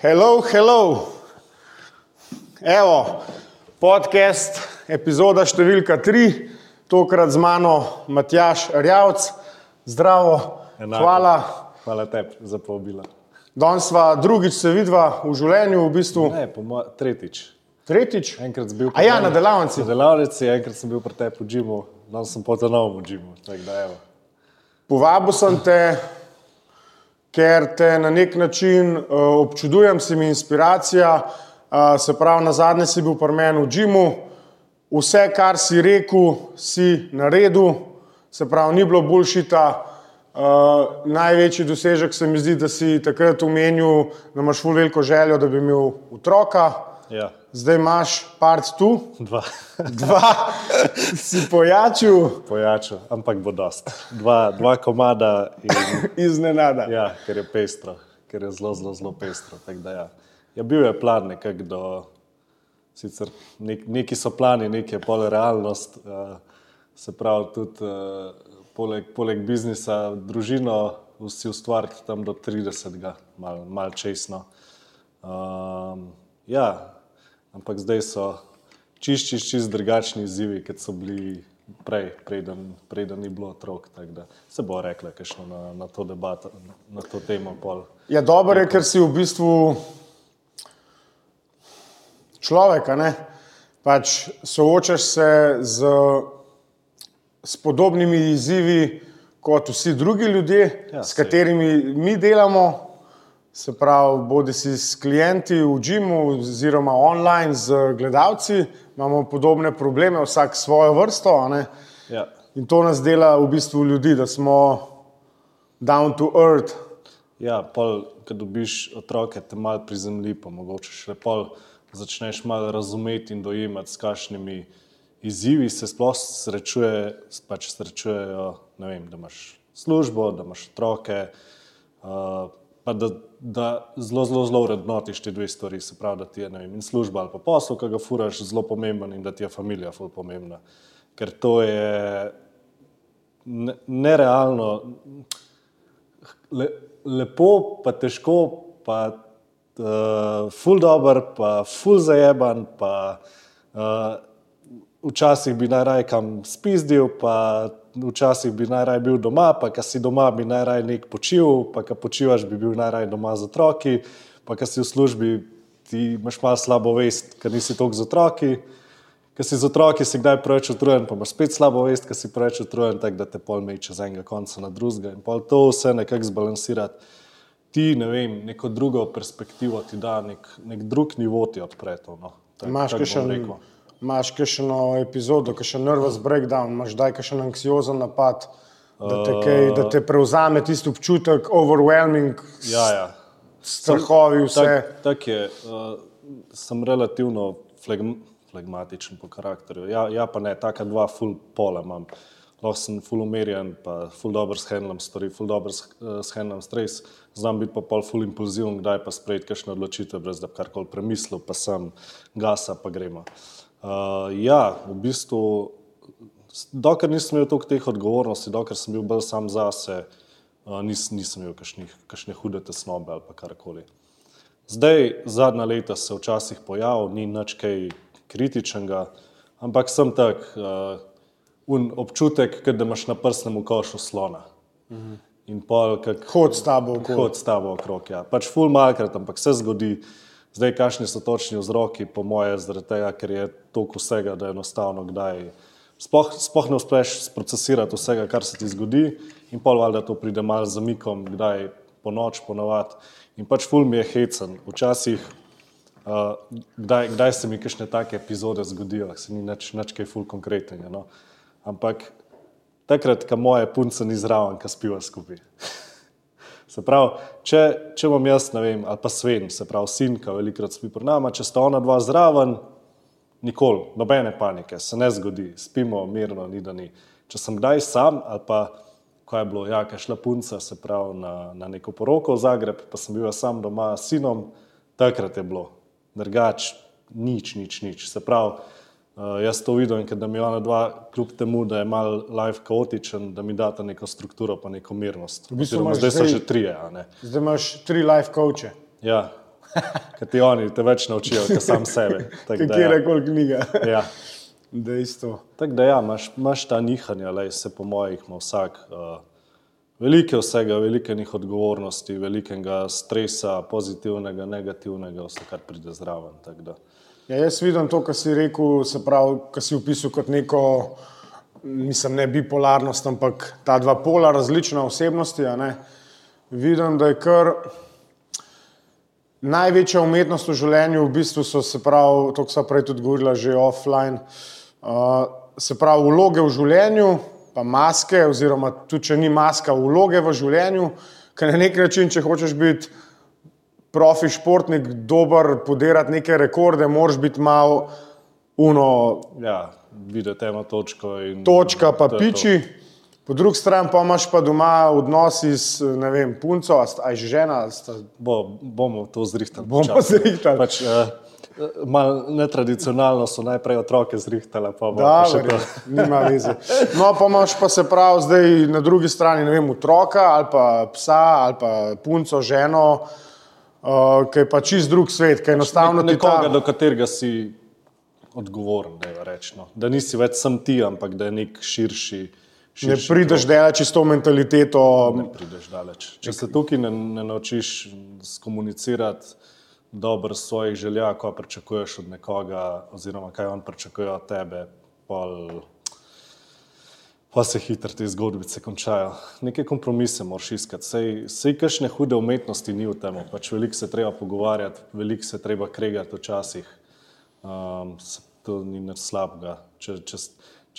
Hello, hello. Evo, podcast, epizoda številka tri, tokrat z mano Matjaš Rjavc. Zdravo, Enako. hvala. Hvala tebi za povabilo. Danes sva drugič se vidva v življenju, v bistvu Ne, po mojem, tretjič. tretjič. Enkrat sem bil ja, na delavnici. Na delavnici, enkrat sem bil pri tebi v džimu, danes sem ponovno v džimu. Povabil sem te, ker te na nek način uh, občudujem, si mi inspiracija. Uh, se pravi, na zadnje si bil pri meni v džimu, vse, kar si rekel, si naredil, se pravi, ni bilo boljšita. Uh, največji dosežek se mi zdi, da si takrat omenil, da imaš veliko željo, da bi imel otroka, Ja, zdaj imaš part tu, dva, dva si pojačil pojačal, ampak bo dost. Dva, dva komada, in, iznenada. ja, ker je pestro, ker je zelo, zelo, zelo pestro. tako da Ja. Ja, bil je plan nekako do, sicer nek, neki so plani, neki je pol realnost, uh, se pravi tudi uh, poleg, poleg biznisa, družino vsi ustvariti tam do 30, malo mal česno. Um, ja, ampak zdaj so čist, čist, čist drugačni izzivi, kot so bili prej, preden, preden ni bilo otrok. Se bo rekla, kakšno na, na to debato, na to temo. Pol. Ja, dobro je, ker si v bistvu človek, ne? Pač soočaš se z, s podobnimi izzivi kot vsi drugi ljudje, Ja, s katerimi mi delamo. Se pravi, bodi si s klienti v Džimu, oziroma online z gledalci, imamo podobne probleme, vsak svojo vrsto. Ja. In to nas dela v bistvu ljudi, da smo down to earth, Ja, pol, ko dobiš otroke, te malo prizemlji, pa mogoče še pol začneš malo razumeti in dojemati, s kakšnimi izzivi se sploh srečuje, pač srečujejo, vem, da imaš službo, da imaš otroke, uh, pa da, da zelo, zelo, zelo vrednotiš te dve stvari, se pravi, da ti je vem, in služba ali pa posel, ki ga furaš, zelo pomemben in da ti je familija ful pomembna. Ker to je ne, nerealno, le, lepo, pa težko, pa uh, ful dobr, pa ful zajeban, pa uh, včasih bi najraje kam spizdil, pa včasih bi najraje bil doma, pa ko si doma, bi najraje nek počil, pa ko počivaš, bi bil najraje doma z otroki, pa ko si v službi, ti imaš malo slabo vest, ker nisi toliko z otroki. Ker si z otroki, si kdaj preveč utrujen, pa imaš spet slabo vest, ker si preveč utrujen, tako da te pol meče z enega konca na drugega. In pol to vse nekako zbalansirati, ti ne vem, neko drugo perspektivo ti da, nek, nek drug nivo ti odpre to. No. Tak- Imaš kakšen, rekel. Imaš kakšno epizodo, kakšen nervous breakdown, imaš daj kakšen anksiozen napad, da te, kaj, da te prevzame tisti občutek, overwhelming, Ja, ja. strahovi, vse. Tak, tak je, uh, sem relativno flegm, flegmatičen po karakterju. Ja, ja pa ne, taka dva full pola imam. Lahko sem full umirjen, pa full dobro shendlam stvari, full dobro uh, shendlam stres. Znam biti pa pol full impulziven, kdaj pa sprejeti kakšne odločitve, brez da bi karkoli premislil, pa sem gasa, pa gremo. Uh, ja, v bistvu, dokler nisem imel toliko teh odgovornosti, dokler sem bil bolj sam zase, uh, nis, nisem imel kakšnih, kakšne hude tesnobe ali karkoli. Zdaj, zadnja leta se včasih pojavlja, ni nič kaj kritičnega, ampak sem tak uh, un občutek, kot da imaš na prsnem košu slona. In pol, kak, Hod s tabo okoli. Hod s tabo okrog. Ja. Pač ful malkrat, ampak se zgodi. Zdaj, kakšni so točni vzroki, po moje, zaradi tega, ker je toliko vsega, da enostavno kdaj. Sploh, sploh ne uspeš procesirati vsega, kar se ti zgodi, in pol valjda to pride malo z zamikom, kdaj po noč, ponovadi. In pač ful mi je hecen. Včasih, uh, kdaj, kdaj se mi kakšne take epizode zgodijo, se ni nič, nič kaj ful konkretnega. No. Ampak takrat, ko moje punce ni zraven, ko spiva skupaj. Se pravi, če, če bom jaz, ne vem, ali pa Sven, se pravi, sin, ki velikokrat spi pri nama, če sta ona dva zraven, nikoli, nobene panike, se ne zgodi, spimo mirno, ni da ni. Če sem kdaj sam, ali pa ko je bilo, ja, kaj šla punca, se pravi, na, na neko poroko v Zagreb, pa sem bil sam doma s sinom, takrat je bilo, drugač, nič, nič, nič. Se pravi, Uh, jaz to vidim, ker da mi ona dva, kljub temu, da je mal life kaotičen, da mi data neko strukturo, pa neko mirnost. V bistvu Oziroma, zdaj so že trije. a ne. Zdaj imaš tri life coache. Ja, Ker ti oni te več naučijo, kot sam sebe. Tako da, Kjer ja. je kol knjiga. Ja. Dejstvo. Tako da, ja, imaš, imaš ta nihanja, lej, se po mojih ima vsak. Uh, veliko je vsega, veliko je odgovornosti, velikega stresa, pozitivnega, negativnega, vse kar pride zraven. tako da. Ja, jaz vidim to, kar si rekel, se pravi, kar si opisal kot neko, mislim, ne bipolarnost, ampak ta dva pola različna osebnosti. Vidim, da je kar največja umetnost v življenju, v bistvu so se pravi, to, kar sem prej tudi govorila, že offline, uh, se pravi, vloge v življenju, pa maske, oziroma tudi če ni maska, vloge v življenju, ker na nek način, če hočeš biti profi športnik, dober, podirati neke rekorde, moraš biti malo uno, Ja, videti eno točko. In, točka pa to piči. Po drugi strani pa imaš pa doma odnosi s vem, punco, a sta- a je že žena, sta Bo, bomo to zrihtali. Bomo zrihtali. Pač, uh, Mal netradicionalno so najprej otroke zrihtali, pa bo pa še to. nima veze. No, pa imaš pa se prav zdaj na drugi strani, ne vem, otroka ali pa psa ali pa punco, ženo, uh, ki je pa čist drug svet, ki je enostavno ti Nekoga, ta. do katerega si odgovoren, da, reč, no. da nisi več sam ti, ampak da je nek širši. Ne prideš delati čisto mentaliteto. ne prideš daleč. Če se tukaj ne, ne naučiš skomunicirati dobro svojih želja, ko pričakuješ od nekoga, oziroma kaj on pričakuje od tebe, pol, pa se hitro te zgodbice končajo. Neke kompromise moraš iskati. Sej, sej kakšne hude umetnosti ni v tem, pač veliko se treba pogovarjati, veliko se treba kregati včasih. Um, to ni nič slabega. Če, če,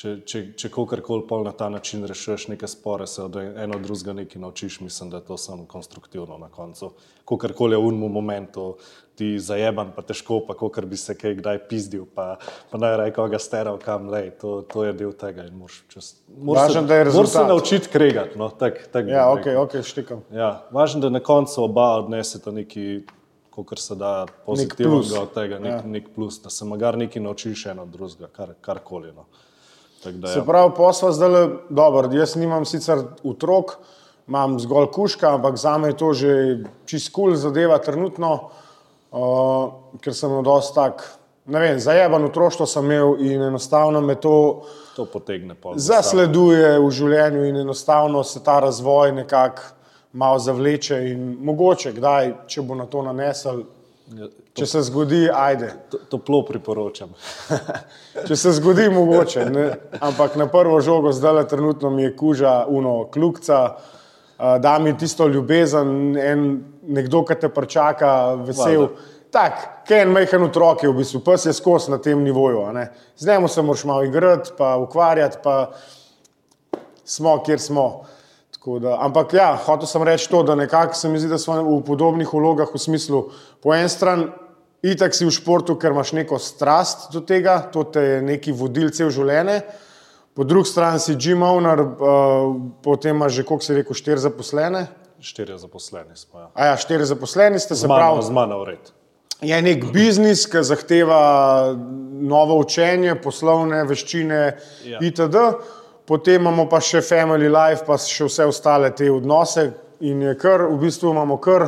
če, če, če kakorkoli pol na ta način rešuješ neke spore, se od eno od drugega nekaj naučiš, mislim, da je to samo konstruktivno na koncu. Kakorkoli je v unem momentu ti zajeban, pa težko, pa kakor bi se kaj kdaj pizdil, pa, pa naj raj koga steral kam, lej, to, to je del tega in moraš čez. Važno, da je Moraš se rezultat. naučiti kregati. No, tak, tak Ja, rekel. ok, ok, štikam. Ja, važno, da na koncu oba odneseta nekaj, kar se da pozitivnega od tega, nek, Ja. nek plus, da se magar nekaj naučiš eno od drugega, kar, karkoli. No. Tako Da, Se ja. pravi, posla zdaj, dobro, jaz nimam sicer otrok, imam zgolj kuška, ampak za me je to že čist kul cool zadeva trenutno, uh, ker sem imel dosti tak, ne vem, zajeban otroštvo sem imel in enostavno me to To potegne za sabo. zasleduje v življenju in enostavno se ta razvoj nekako malo zavleče in mogoče kdaj, če bo na to nanesel, Ja, če se zgodi, ajde. To, toplo priporočam. Če se zgodi, mogoče. Ne? Ampak na prvo žogo, zdaj le trenutno mi je kuža, uno, kljukca, da mi tisto ljubezen, en, nekdo, ki te pričaka, vesel. Valjda. Tak, kaj en majhen otrok je v bistvu, pes je skozi na tem nivoju. Z njim se moraš malo igrati, pa ukvarjati, pa smo, kjer smo. Tako Da, ampak ja, hotel sem reči to, da nekako se mi zdi, da smo v podobnih vlogah v smislu, po eni strani, itak si v športu, ker imaš neko strast do tega, to te je neki vodil cel življenje. Po drugi strani si Jim Owner, uh, potem imaš že, koliko si rekel, štiri zaposlene. Štirje zaposleni smo. Ja. A ja, štiri zaposleni ste, se pravi, z mano vred. je nek biznis, ki zahteva novo učenje, poslovne veščine Ja. itd. Potem imamo pa še family life, pa še vse ostale te odnose in je kar, v bistvu imamo kar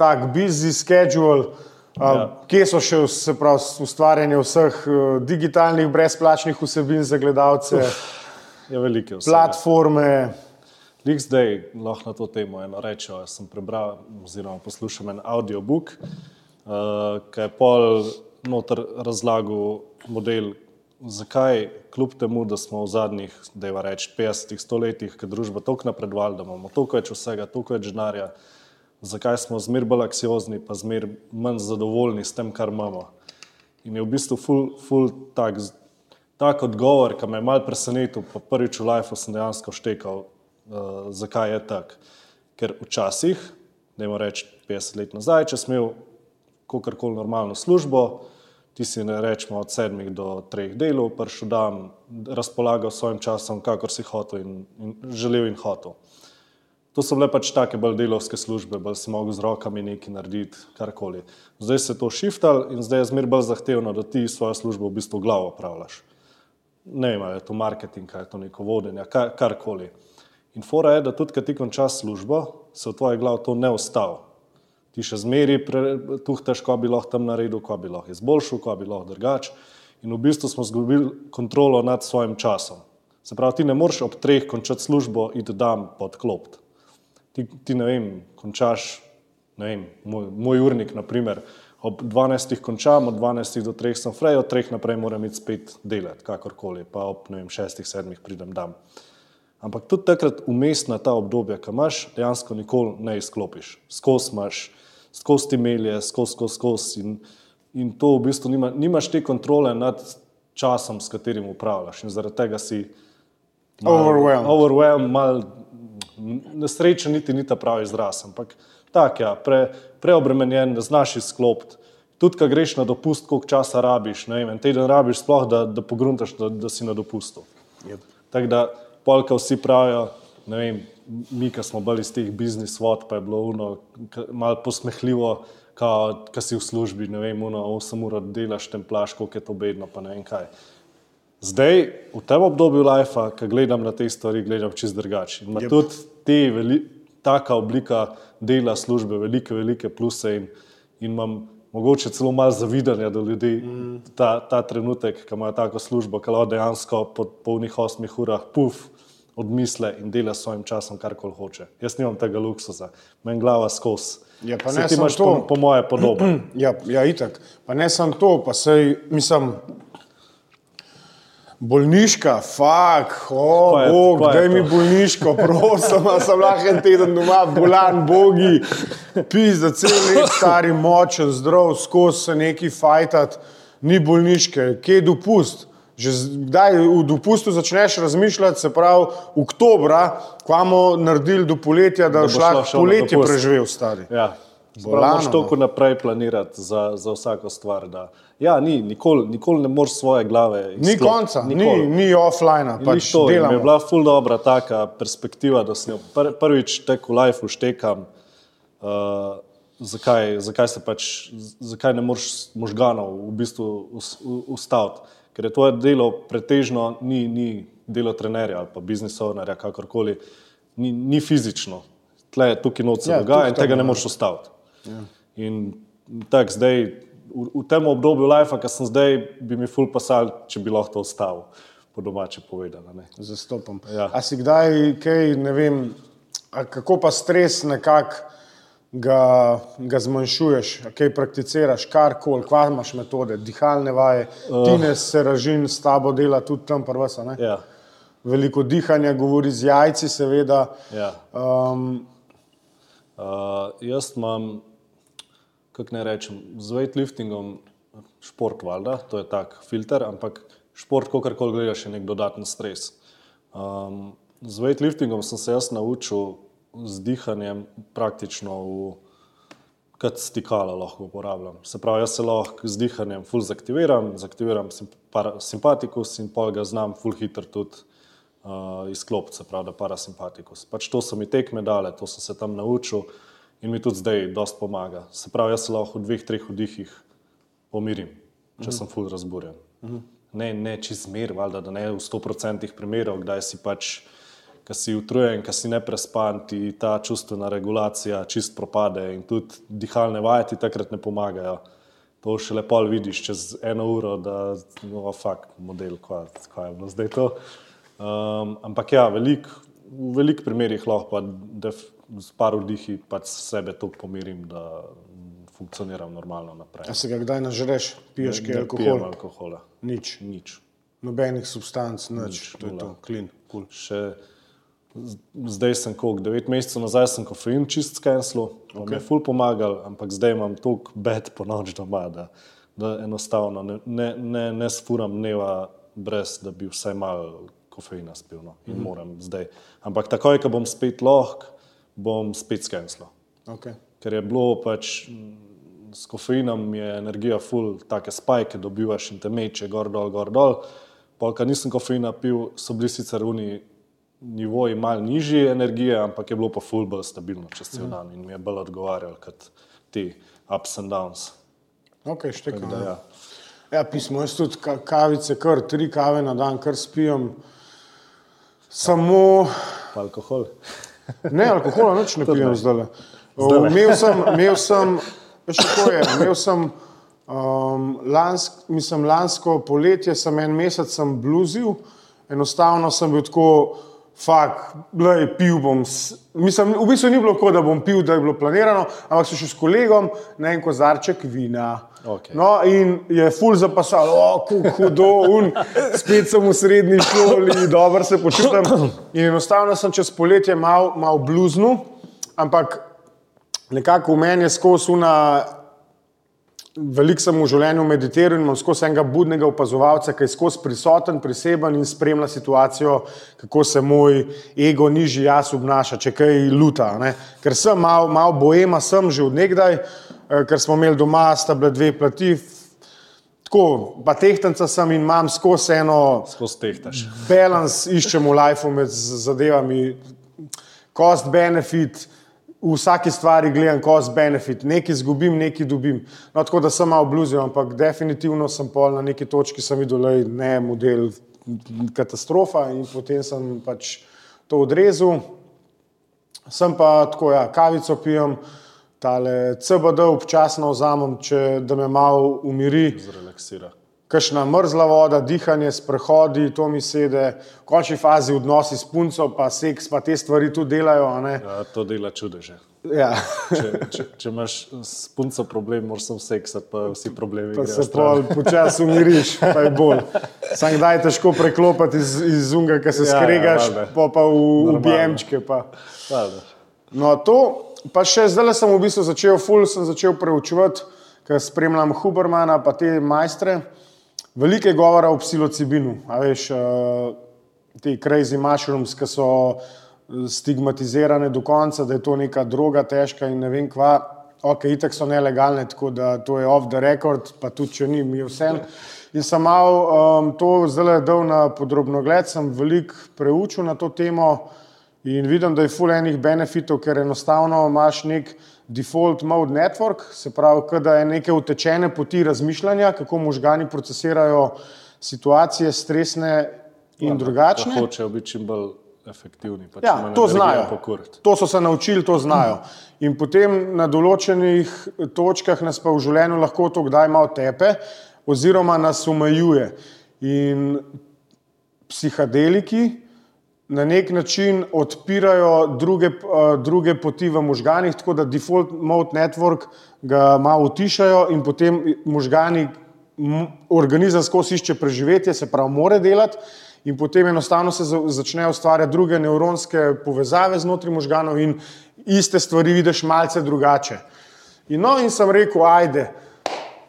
tak busy schedule. Ja. Ja. Kje so še pravi, ustvarjanje vseh eh, digitalnih brezplačnih vsebin za gledalce, Je veliko vse. platforme? Lik zdaj lahko na to temo eno rečem. Jaz sem prebral oziroma poslušal en audiobook, uh, ki je pol noter razlagal model, zakaj kljub temu, da smo v zadnjih, da je reč, 50 stoletjih, ki družba toliko napredovala, da imamo toliko več vsega, toliko več denarja, zakaj smo zmer bolj anksiozni, pa zmer manj zadovoljni s tem, kar imamo. In je v bistvu ful, ful tak, tak odgovor, ki me je mal presenetil, pa prvič v lifeu sem dejansko štekal, uh, zakaj je tako. Ker včasih, da jim reč 50 let nazaj, če sem imel kakorkoli normalno službo, ti si ne rečemo od sedmih do treh delov, prišel dan, razpolagal s svojim časom, kakor si hotel in, in želel in hotel. To so bile pač take bolj delovske službe, bolj si mogel z rokami nekaj narediti, karkoli. Zdaj se je to šiftal in zdaj je zmer bolj zahtevno, da ti svojo službo v bistvu glavo upravljaš. Ne vem, ali je to marketing, ali je to neko vodenje, kar, karkoli. In fora je, da tudi, ko ti končaš službo, se v tvoji glavi to ne ustavi. Ti še zmeri tuhtaš, ko bi lahko tam naredil, ko bi lahko izboljšal, ko bi lahko drugače. In v bistvu smo izgubili kontrolo nad svojim časom. Se pravi, ti ne moreš ob treh končati službo in ti dam podklopiti. Ti, ti ne vem, končaš, ne vem, moj, moj urnik, naprimer, ob 12. končam, od 12. do 3. sem frej, od 3. naprej moram iti spet delati, kakorkoli, pa ob 6. 7. pridem dam. Ampak tudi takrat umestna ta obdobja, ki imaš, dejansko nikoli ne izklopiš. Skozi imaš, skozi ti melje, skozi, skozi, skozi in, in to v bistvu nima, nimaš te kontrole nad časom, s katerim upravljaš in zaradi tega si Overwhelmed. Overwhelmed, mal, nesrečen niti ni ta pravi izraz, ampak tak, ja, pre, preobremenjen, ne znaš izklopiti. Tudi, ko greš na dopust, koliko časa rabiš, ne vem, en teden rabiš sploh, da, da pogruntaš, da, da si na dopustu. Yep. Tako da, polka vsi pravijo, ne vem, mi, ki smo bili iz teh biznis vod, pa je bilo uno, malo posmehljivo, ko si v službi, ne vem, uno, 8 ur delaš, templaš, koliko je to bedno, pa ne vem kaj. Zdaj, v tem obdobju lajfa, ko gledam na te stvari, gledam čist drugače. Ima Jep. tudi te, veli, taka oblika dela službe, velike, velike pluse in, in imam mogoče celo malo zavidanja do ljudi, mm. ta, ta trenutek, ko imajo tako službo, ki lahko dejansko po polnih osmih urah, puf, odmisle in dela s svojim časom, kar koli hoče. Jaz nimam tega luksusa, meni glava skozi. Ja, pa ne samo to. po, po moje podobno. Ja, ja, itak. Pa ne samo to, pa sej, mislim, bolniška, fuk, o, Pa je- bog, pa daj mi bolniško, prosim, sem lahko en teden doma, bolan, bogi, pis, da cel let stari, močen, zdrav, skozi se neki fajtat, ni bolniške, kje je dopust? Že z- kdaj v dopustu začneš razmišljati, se pravi, oktobra, ko bomo naredili do poletja, da, da šla na poletje preživel, stari. Ja. Bolano, Moraš toliko naprej planirati za, za vsako stvar. Da, ja, ni, nikoli, nikoli ne moreš svoje glave. Ni izklopiti. konca, ni, Nikoli. ni offline, In pač to, mi je bila ful dobra taka perspektiva, da sem jo pr prvič tek v lifeu štekam, uh, zakaj, zakaj se pač, zakaj ne moreš možganov v bistvu ustaviti. Ker je tvoje delo pretežno ni, ni delo trenerja ali pa biznis ownerja, kakorkoli, ni, ni fizično. Tle, tukaj noč se Ja, ja, dogaja in tega ne moreš ustaviti. Ja. In tako zdaj, v, v tem obdobju life, ki sem zdaj, bi mi ful pasal, če bi lahko to ustavil, po domače povedano. ne. Zastopam. Ja. A si kdaj, kaj, ne vem, a kako pa stres nekako ga, ga zmanjšuješ, kaj prakticiraš, karkoli, kva imaš metode, dihalne vaje, uh. Tines se ražin s tabo dela tudi tam prvasa, ne? Ja, Veliko dihanja, govori z jajci, seveda. ja. Um, Uh, jaz imam, kako ne rečem, z weightliftingom šport, valjda, to je tak filter, ampak šport, ko karkoli gledaš, je nek dodaten stres. Um, z weightliftingom sem se jaz naučil z dihanjem praktično v kot stikalo lahko uporabljam. Se pravi, jaz se lahko z dihanjem ful zaktiviram, zaktiviram sim- para- simpatikus in pol ga znam ful hitro tudi uh, izklopiti, se pravi, da parasimpatikus. Pač to so mi tekme dale, to sem se tam naučil in mi tudi zdaj dosti pomaga. Se pravi, jaz se lahko v dveh, treh vdihih pomirim, če sem ful razburjen. Ne, ne čez zmer, valjda, da ne v 100% primerov, kdaj si pač, ki si utrujen, ki si neprespan, ti ta čustvena regulacija čist propade in tudi dihalne vaje ti takrat ne pomagajo. To še lepo vidiš čez eno uro, da no, fakt model, kaj je bilo zdaj to. Um, ampak ja, velik, v velikih primerih lahko pa def, s par vdihi pač sebe toliko pomirim, da funkcioniram normalno naprej. a se ga kdaj nažreš, piješ kaj alkohol? alkohola. Nič, Nič. nobenih substanc, nič, Nič, to je to, klin. Cool. Še z- zdaj sem koliko, devet mesecev nazaj sem kofein čist skenslil, okay. mi je ful pomagal, ampak zdaj imam toliko bed po noč doma, da, da enostavno ne, ne, ne, ne sfuram dneva brez, da bi vsaj malo kofeina spil. No. In mm. moram zdaj. Ampak takoj, ko bom spet lahko, bom spet skenslil. Okay. Ker je bilo pač s kofeinom je energija full, take spajke dobivaš in te meče gor dol, gor dol. Polka nisem kofeina pil, so bili sicer oni nivoji malo nižji energije, ampak je bilo pa full bolj stabilno čez cel dan in mi je bolj odgovarjal kot ti ups and downs. Okay, štekam, Da, ja. ja. Ja, pismo, jaz tudi ka- kavice, kar tri kave na dan, kar spijem. Samo, Pa alkohol. Ne alkohola, nič ne pijem zdaj. Imel sem, imel sem, veš, kako je, imel sem um, lansk, mislim, lansko poletje, sem en mesec sem bluzil, enostavno sem bil tako, fak, glej, pil bom. Mislim, v bistvu ni bilo tako, da bom pil, da je bilo planirano, ampak sem šel s kolegom na en kozarček vina. Okej. No, in je ful zapasal, kako hudo, un, spet sem v srednji šoli, dobro se počutim. In enostavno sem čez poletje mal, mal bluznu, ampak nekako v meni je skozi una. Veliko sem v življenju meditiral in imam skozi enega budnega opazovalca, ki je skozi prisoten, priseben in spremlja situacijo, kako se moj ego, nižji jaz obnaša, če kaj luta. Ne. Ker sem mal, mal boema, sem že odnegdaj, eh, ker smo imeli doma, sta bile dve plati, tako, pa tehtanca sem in imam skozi eno Skozi tehtaš. balans iščem v lifeu med zadevami, cost benefit. V vsaki stvari gledam cost benefit, nekaj izgubim, nekaj dobim. No, tako da sem malo bluzil, ampak definitivno sem pol na neki točki sem videl, da je ne model katastrofa in potem sem pač to odrezal. Sem pa tako, ja, kavico pijem, tale CBD občasno vzamem, če, da me malo umiri. Zrelaksira. Kakšna mrzla voda, dihanje, sprehodi, to mi sede, v končni fazi odnosi s punco, pa seks, pa te stvari tudi delajo. Ja, to dela čudeže. Ja. Če, če, če imaš s punco problem, moraš sem seksati, pa vsi problemi. Pa se pol počasi umiriš, pa je bolj. Sam kdaj je težko preklopiti iz, iz unga, ki se Ja, ja, skregaš, valjda. pa, pa v Normalno. objemčke. Pa. Valjda. No, to, pa še zdaj sem v bistvu začel, ful sem začel preučevati, ker spremljam Hubermana, pa te majstre. Veliko je govora o psilocibinu, a veš, uh, ti crazy mushrooms, ki so eh, stigmatizirane do konca, da je to neka droga, težka in ne vem kva. Ok, itek so nelegalne, tako da to je off the record, pa tudi če ni, mi je vse. In sem mal um, to zdaj dal na podrobno gled, sem veliko preučil na to temo. In vidim, da je full enih benefitov, ker enostavno imaš nek default mode network, se pravi, da je neke utečene poti razmišljanja, kako možgani procesirajo situacije, stresne in drugačne. Da hočejo biti čim bolj efektivni. Pa Ja, to znajo. pokuriti. To so se naučili, to znajo. In potem na določenih točkah nas pa v življenju lahko to kdaj malo tepe, oziroma nas omejuje. In psihadeliki na nek način odpirajo druge, eh, druge poti v možganih, tako da default mode network ga malo utišajo in potem možgani, organizem skozi išče preživetje, se pravi, more delati. In potem enostavno se za- začnejo ustvarjati druge nevronske povezave znotraj možganov, in iste stvari vidiš malce drugače. In, no, in sem rekel, ajde,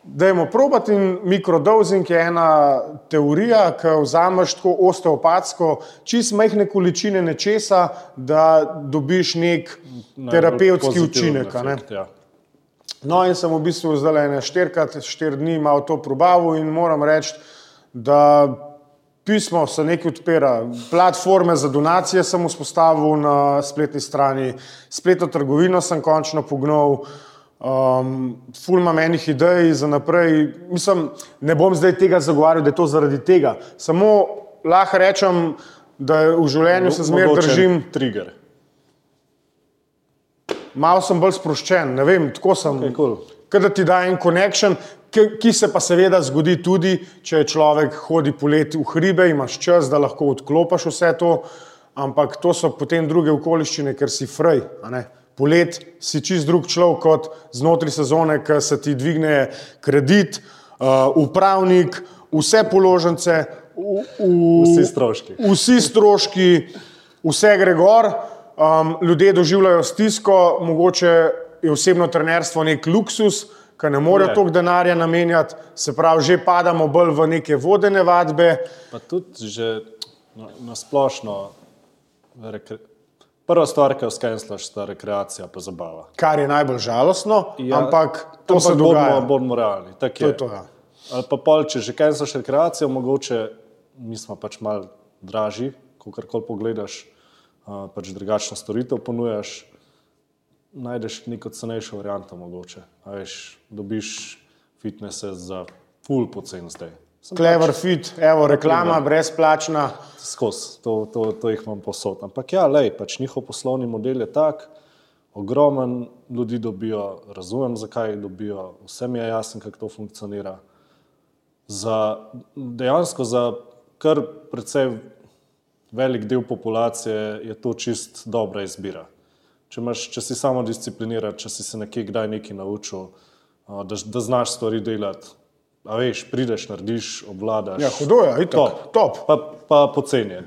Dajmo probati in mikrodosing je ena teorija, ki vzameš tako osteopatsko, čist majhne količine nečesa, da dobiš nek terapevtski učinek. a ne. efekt, Ja. No, in sem v bistvu zdaj le štirikrat, štiri dni malo to probaval in moram reči, da pismo se nekaj odpira. Platforme za donacije sem vzpostavil na spletni strani, spletno trgovino sem končno pognal. Um, ful imam enih idej za naprej. Mislim, ne bom zdaj tega zagovarjal, da je to zaradi tega. Samo lahko rečem, da v življenju se zmeraj držim Trigger. Malo sem bolj sproščen, ne vem, tako sem. Okej, cool. Kaj da ti da en ki, ki se pa seveda zgodi tudi, če človek hodi poleti v hribe, imaš čas, da lahko odklopiš vse to, ampak to so potem druge okoliščine, ker si fraj. a ne. Polet si čist drug človek kot znotraj sezone, ki se ti dvigne kredit, uh, upravnik, vse položnice, v, v, Vsi stroški. vsi stroški, vse gre gor, um, ljudje doživljajo stisko, mogoče je osebno trenerstvo nek luksus, ki ne morejo toliko denarja namenjati, se pravi, že padamo bolj v neke vodene vadbe. Pa tudi že na, na splošno. Rekre... Prva stvar, ki jo skenslaš, sta rekreacija pa zabava. Kar je najbolj žalostno, ja, ampak to ampak se dogaja. Bodimo, bodimo realni. Tak To je. je to, ja. Ali pa pol, če že kenslaš rekreacijo, mogoče mi smo pač mal dražji, ko karkoli pogledaš, pač drugačno storitev ponujaš, najdeš neko cenejšo varianto mogoče. A veš, dobiš fitnese za full pocen zdaj. Clever fit, evo, reklama brezplačna. skozi, to, to, to jih imam posod. Ampak ja, lej, pač njihov poslovni model je tak, Ogromen ljudi dobijo, razumem, zakaj jih dobijo, vsem je jasno, kako to funkcionira. Za, dejansko za kar precej velik del populacije je to čist dobra izbira. Če, imaš, če si samo discipliniran, če si se nekje kdaj nekaj naučil, da, da znaš stvari delati, a veš, prideš, narediš, obvladaš. Ja, hudo je, itak, top. top. Pa, pa poceni.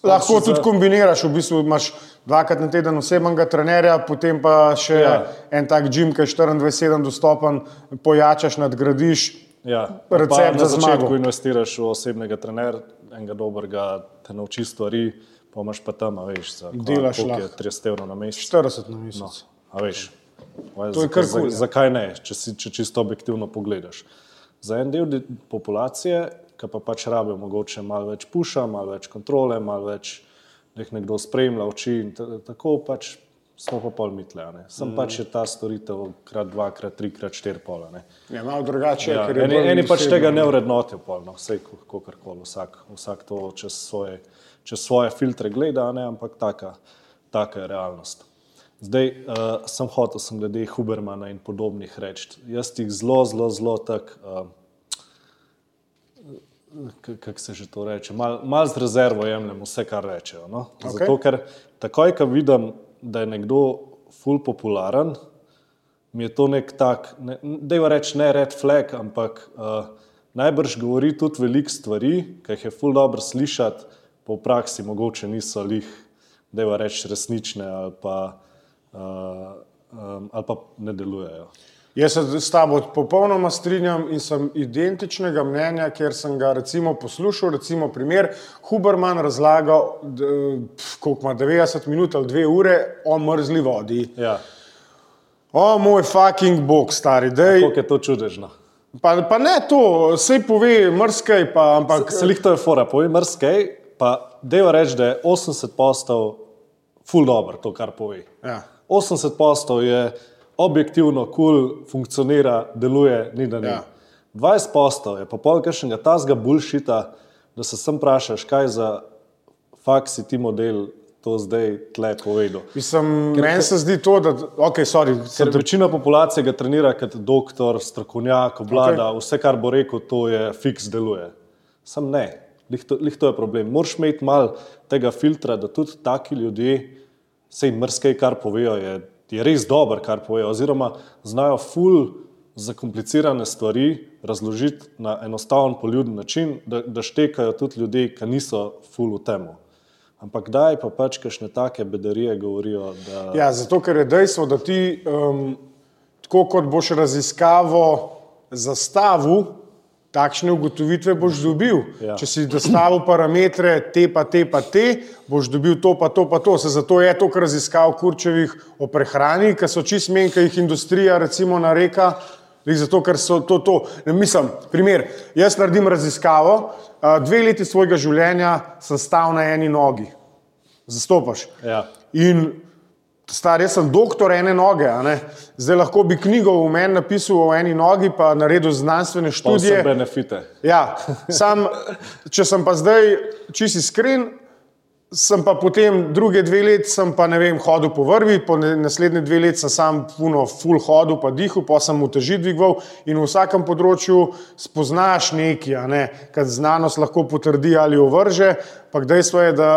Lahko Pač tudi za- kombiniraš, v bistvu imaš dvakrat na teden osebnega trenerja, potem pa še ja. En tak gim, ki je 24-7 dostopen, pojačaš, nadgradiš. Ja, Recept pa za zmago. začetku investiraš v osebnega trenerja, enega dobrega, te nauči stvari, pa imaš pa tam, a veš, za Delaš koliko je lahko. 30 evrov na mesec. 40 na mesec. A veš, To je zakaj- kar kul, za- ja. Zakaj ne, če, si, če čisto objektivno pogledaš. Za en del populacije, ki pa pač rabijo mogoče malo več puša, malo več kontrole, malo več, da jih nekdo spremlja, uči in ta- tako pač smo pa pol mitle. Sem mm. pač je ta storitev krat dva, krat tri, krat štiri pola. ne. Ja, malo drugače, Ja, ker je eni, eni pač tega ne vrednotijo, polno, vse kakorkoli, vsak, vsak to čez svoje, čez svoje filtre gleda, ne, ampak taka, taka je realnost. Zdaj, uh, sem hotel, sem glede Hubermana in podobnih reči. Jaz jih zelo, zelo, zelo tako, uh, kako se že to reče, malo mal z rezervo jemljem vse, kar rečejo. No? Okej. Zato, ker takoj, ko vidim, da je nekdo ful popularen, mi je to nek tak, ne, da je reč ne red flag, ampak uh, najbrž govori tudi veliko stvari, ki jih je ful dobro slišati, pa v praksi mogoče niso lih, da je reč resnične ali pa, um, ali pa ne delujejo. Jaz se s tabo popolnoma strinjam in sem identičnega mnenja, ker sem ga recimo poslušal, recimo primer, Huberman razlaga, koliko ima 90 minut ali dve ure o mrzli vodi. Ja, O moj fucking bog, stari, dej. kako je to čudežno. Pa, pa ne to, sej pove mrskej, pa ampak. Se lih to je fora, povej mrskej, pa deva reči, da je 80 postov ful dobro to, kar pove. Ja. 80 postov je objektivno kul, cool, funkcionira, deluje, ni da ni. Ja. Ja. 20 postov je pa pol kakšnega tazga bulšita, da se sem vprašaš, kaj za faksi ti model to zdaj tle povedal. Mislim, meni se zdi to, da, ok, sorry, Ker te, večina populacije ga trenira kot doktor, strokovnjak, vlada, okay. vse, kar bo rekel, to je fiks deluje. Sam ne, lih to, lih to je problem. Moraš imeti malo tega filtra, da tudi taki ljudje, sej mrskej, kar povejo, je, je res dober, kar povejo, oziroma znajo ful zakomplicirane stvari razložiti na enostaven, poljuden način, da, da štekajo tudi ljudje, ki niso ful v temu. Ampak daj pa pač kakšne take bedarije govorijo, da ja, zato ker je dejstvo, da ti, um, tako kot boš raziskavo zastavil, takšne ugotovitve boš dobil. Ja. Če si zastavil parametre, te pa te pa te, boš dobil to pa to pa to. Se zato je toliko raziskav kurčevih o prehrani, ki so čist menj, ki jih industrija recimo nareka. Zato, ker so to, to. Ne, mislim, primer, jaz naredim raziskavo, dve leti svojega življenja sem stal na eni nogi. Zastopaš. Ja. In star, jaz sem doktor ene noge, zdaj lahko bi knjigo o meni napisal o eni nogi, pa naredil znanstvene pa vse študije. benefite. Ja, sam, če sem pa zdaj čisi iskren, sem pa potem druge dve leti, sem pa ne vem, hodil po vrvi, po naslednje dve leti sem sam puno full hodil, pa dihal, pa sem uteži dvigoval in v vsakem področju spoznaš nekaj, ne, kar znanost lahko potrdi ali ovrže, pa dejstvo je, da,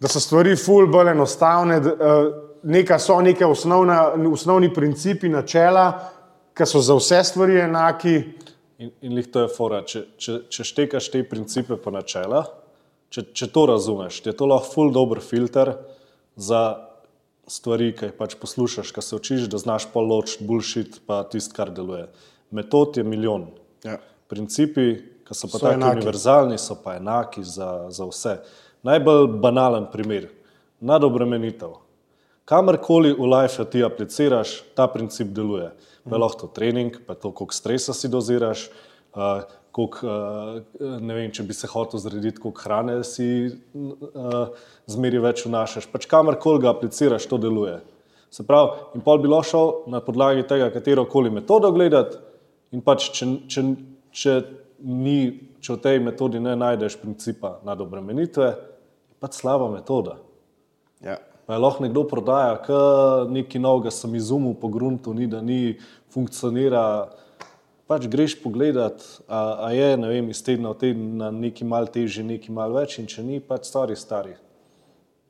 da so stvari full bolj enostavne, eh, neka so neke osnovna, osnovni principi, načela, ki so za vse stvari enaki. In, in lih to je fora. Če, če, če štekaš te principe pa načela, če, če to razumeš, je to lahko ful dober filter za stvari, ki jih pač poslušaš, ki se učiš, da znaš pa ločiti bullshit, pa tisto, kar deluje. Metod je milijon. Ja. Principi, ki so pa So tako enaki. univerzalni, so pa enaki za, za vse. Najbolj banalen primer, nadobremenitev. Kamorkoli v life ti apliciraš, ta princip deluje. Pa je lahko to trening, pa to, koliko stresa si doziraš, uh, koliko, uh, ne vem, če bi se hotel zrediti, koliko hrane si uh, zmeri več vnašaš. Pač kamorkoli ga apliciraš, to deluje. Se pravi, in pol bi lahko šel na podlagi tega, katero koli metodo gledati, in pač, če, če, če, ni, če v tej metodi ne najdeš principa nadobremenitve, je pač slaba metoda. Ja. Pa je lahko nekdo prodaja, kot neki novega sem izumil po gruntu, ni da ni funkcionira. Pač greš pogledat, a, a je ne vem, iz tedna v teden na neki mal težji, neki mal več, in če ni, pač stari, stari.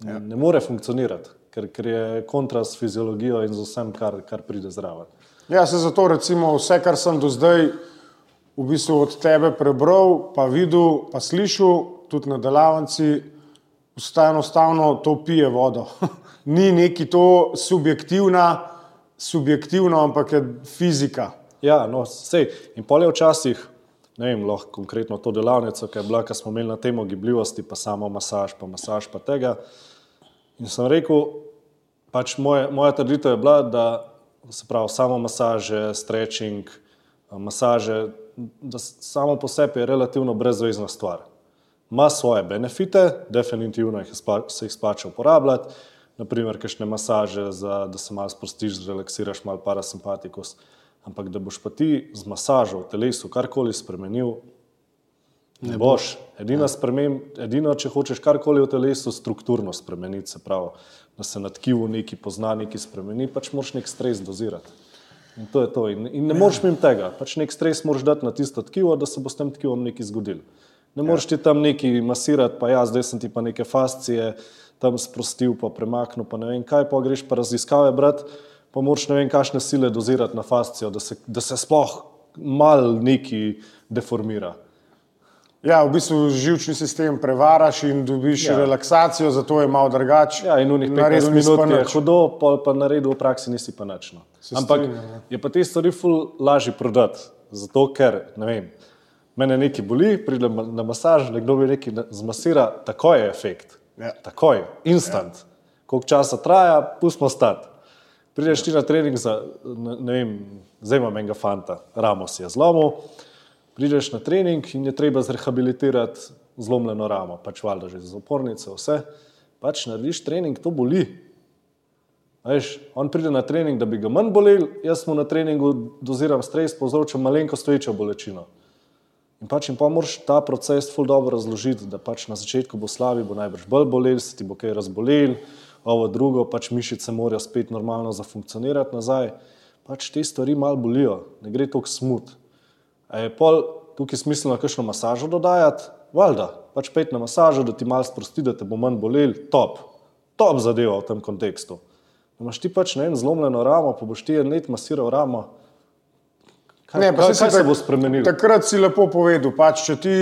Ja. Ne more funkcionirati, ker, ker je kontrast s fiziologijo in z vsem, kar, kar pride zraven. Ja, se zato recimo vse, kar sem do zdaj v bistvu od tebe prebral, pa videl, pa slišal, tudi na delavnici, vsta enostavno to pije vodo. Ni neki to subjektivna, subjektivno, ampak je fizika. Ja, no, sej. In pol je včasih, ne vem, lahko konkretno to delavnico, ki je bila, ki smo imeli na temo gibljivosti, pa samo masaž, pa masaž, pa tega. In sem rekel, pač moje, moja trditev je bila, da se pravi samo masaže, stretching, masaže, da samo po sebi je relativno brezvezna stvar. Ma svoje benefite, definitivno jih spa, se jih splača uporabljati, naprimer, kakšne masaže, za, da se malo sprostiš, zrelaksiraš, malo parasimpatikus. Ampak da boš pa ti z masažo v telesu karkoli spremenil, ne boš. Edina spremem, edino, če hočeš karkoli v telesu strukturno spremeniti, se pravi, da se na tkivu neki pozna, neki spremeni, pač moraš nek stres dozirati. In to je to. In, in ne moreš mimo tega. Pač nek stres moraš dati na tisto tkivo, da se bo s tem tkivom nekaj zgodilo. Ne moreš ti tam neki masirati, pa ja, zdaj sem ti pa neke fascije tam sprostil, pa premaknil, pa ne vem kaj, pa greš pa raziskave brati pa moraš ne vem, kakšne sile dozirati na fascijo, da se, da se sploh mal neki deformira. Ja, v bistvu živčni sistem prevaraš in dobiš ja. relaksacijo, zato je malo drugače. Ja, in v njih 15 minut je hudo, pa, pa naredil v praksi nisi pa nično. Ampak strinja, ja. je pa te stvari ful lažje prodati, zato ker, ne vem, mene nekaj boli, pridem na masaž, nekdo mi nekaj zmasira, takoj je efekt. Ja. Takoj, instant. Ja. Koliko časa traja, pustimo stati. Prideš ti na trening za, ne vem, zdaj imam enega fanta, ramo si je zlomil, prideš na trening in je treba zrehabilitirati zlomljeno ramo, pač valjda že za opornice, vse. Pač narediš trening, to boli. Veš, on pride na trening, da bi ga manj bolel, jaz mu na treningu doziram stres, povzročam malenkost večjo bolečino. In pač jim pa moraš ta proces ful dobro razložiti, da pač na začetku bo slabi, bo najbrž bolj bolel, se ti bo kaj razbolel, ovo drugo, pač mišice morajo spet normalno zafunkcionirati nazaj. Pač te stvari malo bolijo, ne gre tako smut. A je pol tukaj smiselno kakšno masažo dodajati? Valjda, pač pet na masažo, da ti malo sprosti, da te bo manj bolel, top, top zadeva v tem kontekstu. Da imaš ti pač ne en zlomljeno ramo, pa boš ti en let masiral ramo. Kaj, ne, pa kaj, se, kaj se bo spremenilo? Takrat si lepo povedal, pač če ti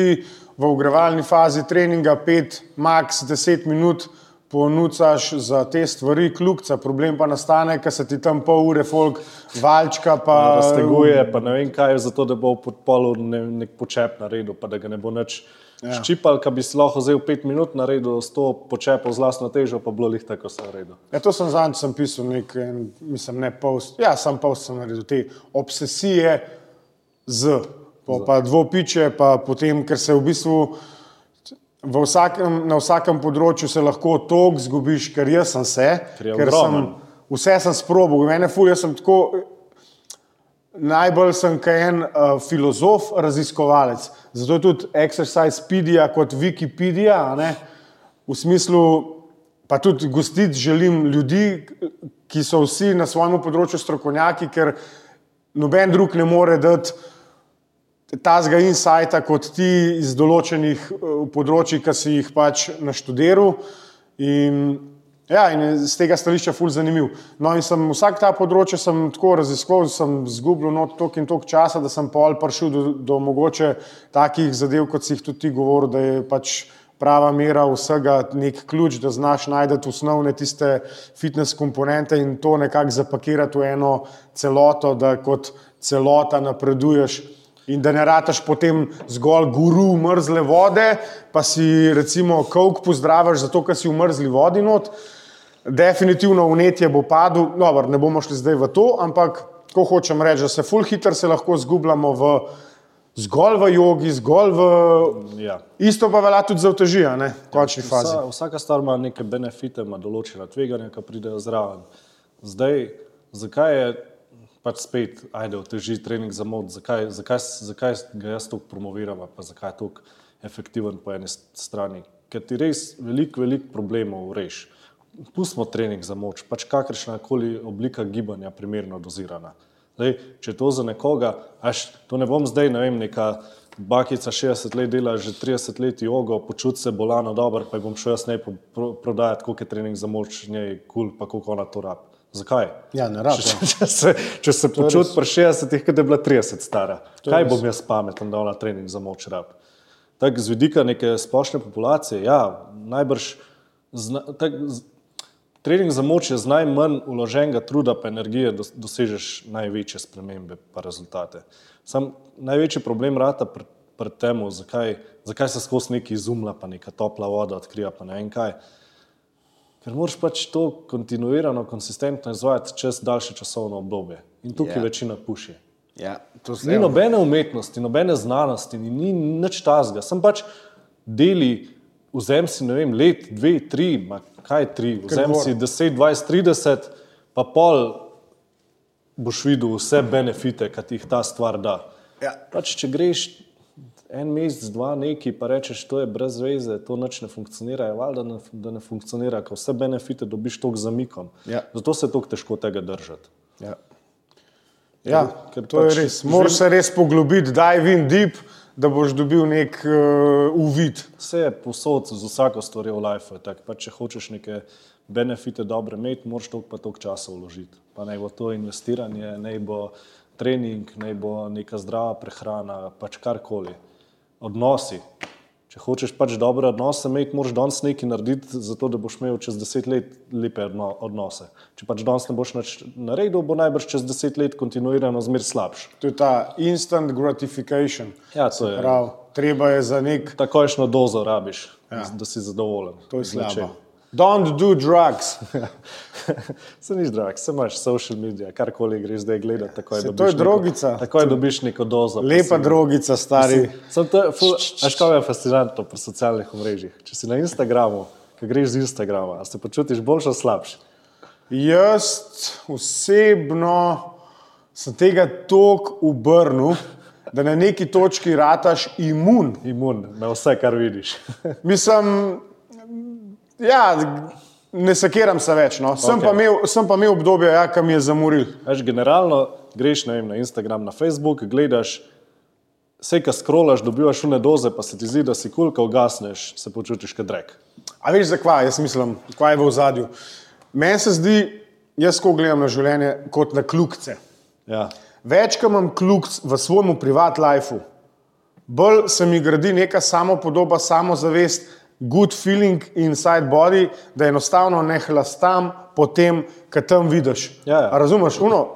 v ogrevalni fazi treninga 5, max 10 minut ponucaš za te stvari, kljubca, problem pa nastane, ker se ti tam pol ure folk valčka, pa razteguje, pa ne vem kaj, zato da bo pod polu ne, nek počep naredil, pa da ga ne bo nič ja. ščipal, ki bi si lahko vzel pet minut naredil s to počepom z lastno težo, pa bilo jih tako se naredil. Ja, to sem sem pisal, nek, mislim, ne post, ja, sam post sem naredil, te obsesije z, pa, pa dvopiče, pa potem, ker se v bistvu vsakem, na vsakem področju se lahko toliko zgubiš, ker jaz sem se, ker, ker sem, vse sem sprobil, mene fulj, jaz sem tako. Najbolj sem kaj en uh, filozof, raziskovalec. Zato je tudi Exercisepedia kot Wikipedia, ne? v smislu, pa tudi gostiti želim ljudi, ki so vsi na svojem področju strokovnjaki, ker noben drug ne more dati tazga insajta kot ti iz določenih uh, področji, ki si jih pač naštudiral. In, ja, in z tega stališča ful zanimiv. No in sem vsak ta področje sem tako raziskoval, sem zgubil not tok in tok časa, da sem pol prišel do, do mogoče takih zadev, kot si jih tudi ti govoril, da je pač prava mera vsega nek ključ, da znaš najti osnovne tiste fitness komponente in to nekako zapakirati v eno celoto, da kot celota napreduješ in da ne rataš potem zgolj guru mrzle vode, pa si recimo kavk pozdraviš, zato ker si v mrzli vodi not. Definitivno vnetje bo padlo, dobro, ne bomo šli zdaj v to, ampak ko hočem reči, da se full hitter se lahko zgubljamo v zgolj v jogi, zgolj v. Ja. Isto pa velja tudi za otežije, ne, v končni ja, fazi. Vsa, vsaka stvar ima neke benefite, ima določena tveganja, ki pridejo zraven. Zdaj, zakaj je pač spet, ajde, oteži trening za mod, zakaj, zakaj, zakaj ga jaz tako promoviram, pa zakaj je tako efektiven po eni strani. Ker ti res veliko, veliko problemov reši. Pustimo trening za moč, pač kakršna koli oblika gibanja primerno dozirana. Zdaj, če to za nekoga, až to ne bom zdaj, ne vem, neka bakica 60 let dela, že 30 let jogo, počuti se bolano dobro, pa ji bom šel jaz ne pro, prodajati, koliko je trening za moč, njej kul, cool, pa koliko ona to rab. Zakaj? Ja, ne rabim. Če, če se, če se počuti pri 60, kot je bila 30 stara, kaj bom jaz pameten, da ona trening za moč rab? Tako z vidika neke splošne populacije, ja, najbrž. Zna, tak, z, trening za moč je z najmanj uloženega truda in energije dosežeš največje spremembe in rezultate. Sam največji problem rata pred pr tem, zakaj, zakaj se skozi neki izumlja, pa neka topla voda odkrija, pa ne vem kaj. Ker moraš pač to kontinuirano, konsistentno izvajati čez daljše časovno obdobje. In tukaj yeah. Ja. večina puši. Ja, ni nobene umetnosti, nobene znanosti, ni, ni nič tazga. Sem pač deli, vzem si ne vem, let, dve, tri, ma, kaj tri, vzemi si 10, 20, 30, pa pol boš videl vse benefite, ki jih ta stvar da. Ja. Pač, če greš en mesec, dva, neki pa rečeš, to je brez veze, to noč ne funkcionira, je valjda, da ne funkcionira, ker vse benefite dobiš tok zamikom. Ja. Zato se je tako težko tega držati. Ja. Ja, ker to pač je res. Moraš se res poglobiti, dive in deep da boš dobil nek uh, uvid. Vse je posod, z vsako stvarjo v lifeu. Pa če hočeš neke benefite dobre imeti, moraš toliko pa toliko časa vložiti. Pa naj bo to investiranje, naj bo trening, naj bo neka zdrava prehrana, pač karkoli. Odnosi. Če hočeš pač dobre odnose imeti, moraš danes nekaj narediti, zato da boš imel čez deset let lepe odnose. Če pač danes ne boš naredil, bo najbrž čez deset let kontinuirano zmer slabš. To je ta instant gratification. Ja, to je. Prav, treba je za nek. Takojšno dozo rabiš, ja. da si zadovoljen. To je slabo. Don't do drugs. se niš drugs, se imaš social media, karkoli greš zdaj gledati. Tako je, to je drogica. Neko, tako je, dobiš neko dozo. Lepa si, drogica, stari. Až kaj je fascinantno pri socialnih omrežjih. Če si na Instagramu, ki greš z Instagrama, se počutiš boljši ali slabši? Jaz osebno sem tega tok obrnil. Da na neki točki rataš imun. Imun na vse, kar vidiš. Mislim, Ja, ne sakiram se več. No. Sem, okay. pa imel, sem pa imel obdobje, ja, ki mi je zamoril. Veš, generalno greš vem, na Instagram, na Facebook, gledaš, vse, kar skrolaš, dobivaš une doze, pa se ti zdi, da si kul, ko ugasneš, se počutiš kot rek. A veš, zakaj? Jaz mislim, kaj je v ozadju. Meni se zdi, jaz ko gledam na življenje kot na kljukce. Ja. Več, ko imam kljukc v svojem privat lifeu, bolj se mi gradi neka samopodoba, samozavest, good feeling inside body, da enostavno ne hlastam po tem, kar tam vidiš. Ja, ja. Razumeš? Uno,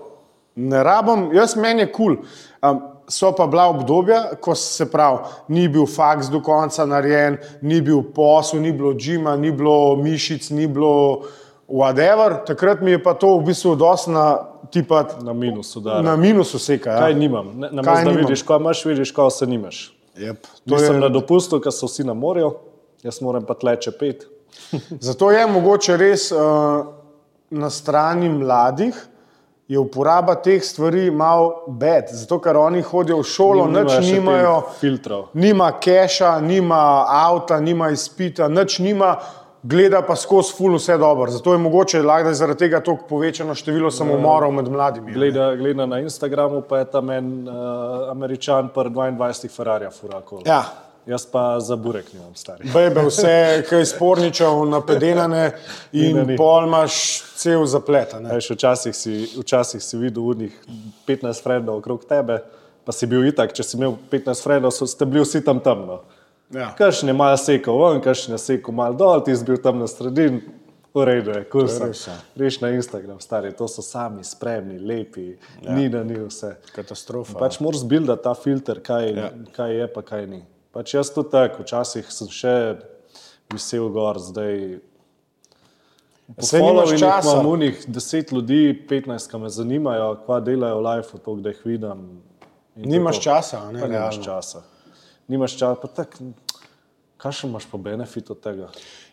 ne rabim, jaz meni je kul. Cool. Um, so pa bila obdobja, ko se pravi, ni bil faks do konca narejen, ni bil posel, ni bilo džima, ni bilo mišic, ni bilo whatever. Takrat mi je pa to v bistvu dosna. Tipat, na minusu, da. Na minusu seka. Ja. Kaj nimam? Ne, na kaj nimam? Vidiš, ko imaš, vidiš, ko se nimaš. Yep, Nisem je... na dopustu, ker so vsi na morju jaz moram pa tleče pet. Zato je mogoče res uh, na strani mladih. Je uporaba teh stvari malo bed, zato ker oni hodijo v šolo, Nim, nič nimajo, filtrov. Nima keša, nima avta, nima izpita, nič nima, gleda pa skozi ful vse dobro. Zato je mogoče, da je zaradi tega tako povečano število samomorov med mladimi. Gleda, gleda na Instagramu, pa je tam en uh, američan, pr 22 Ferrari, furakol. Ja. Jaz pa za burek nimam stari. Bebe, vse, kaj sporničev, napedenane in ni. pol imaš cel zaplet. Včasih si, včasih si videl unih 15 frendov okrog tebe, pa si bil itak, če si imel 15 frendov, so ste bili vsi tam temno. Ja. Kaš ne malo sekal ven, kaš ne sekal malo dol, ti si bil tam na sredini. V redu je, kul sem. Reš na Instagram, stari, to so sami spremni, lepi, ja. ni da ni vse. Katastrofa. Pač moraš zbildati ta filter, kaj, ja. kaj je, pa kaj ni. Pač jaz tudi tako, včasih sem še visel gor, zdaj. Vse imaš čas. Imam unih deset ljudi, petnajst, ki me zanimajo, kva delajo v life, to, da jih vidim. Nimaš časa, ne? Nimaš časa. Nimaš časa, pa tako, kaj še imaš po benefit od tega?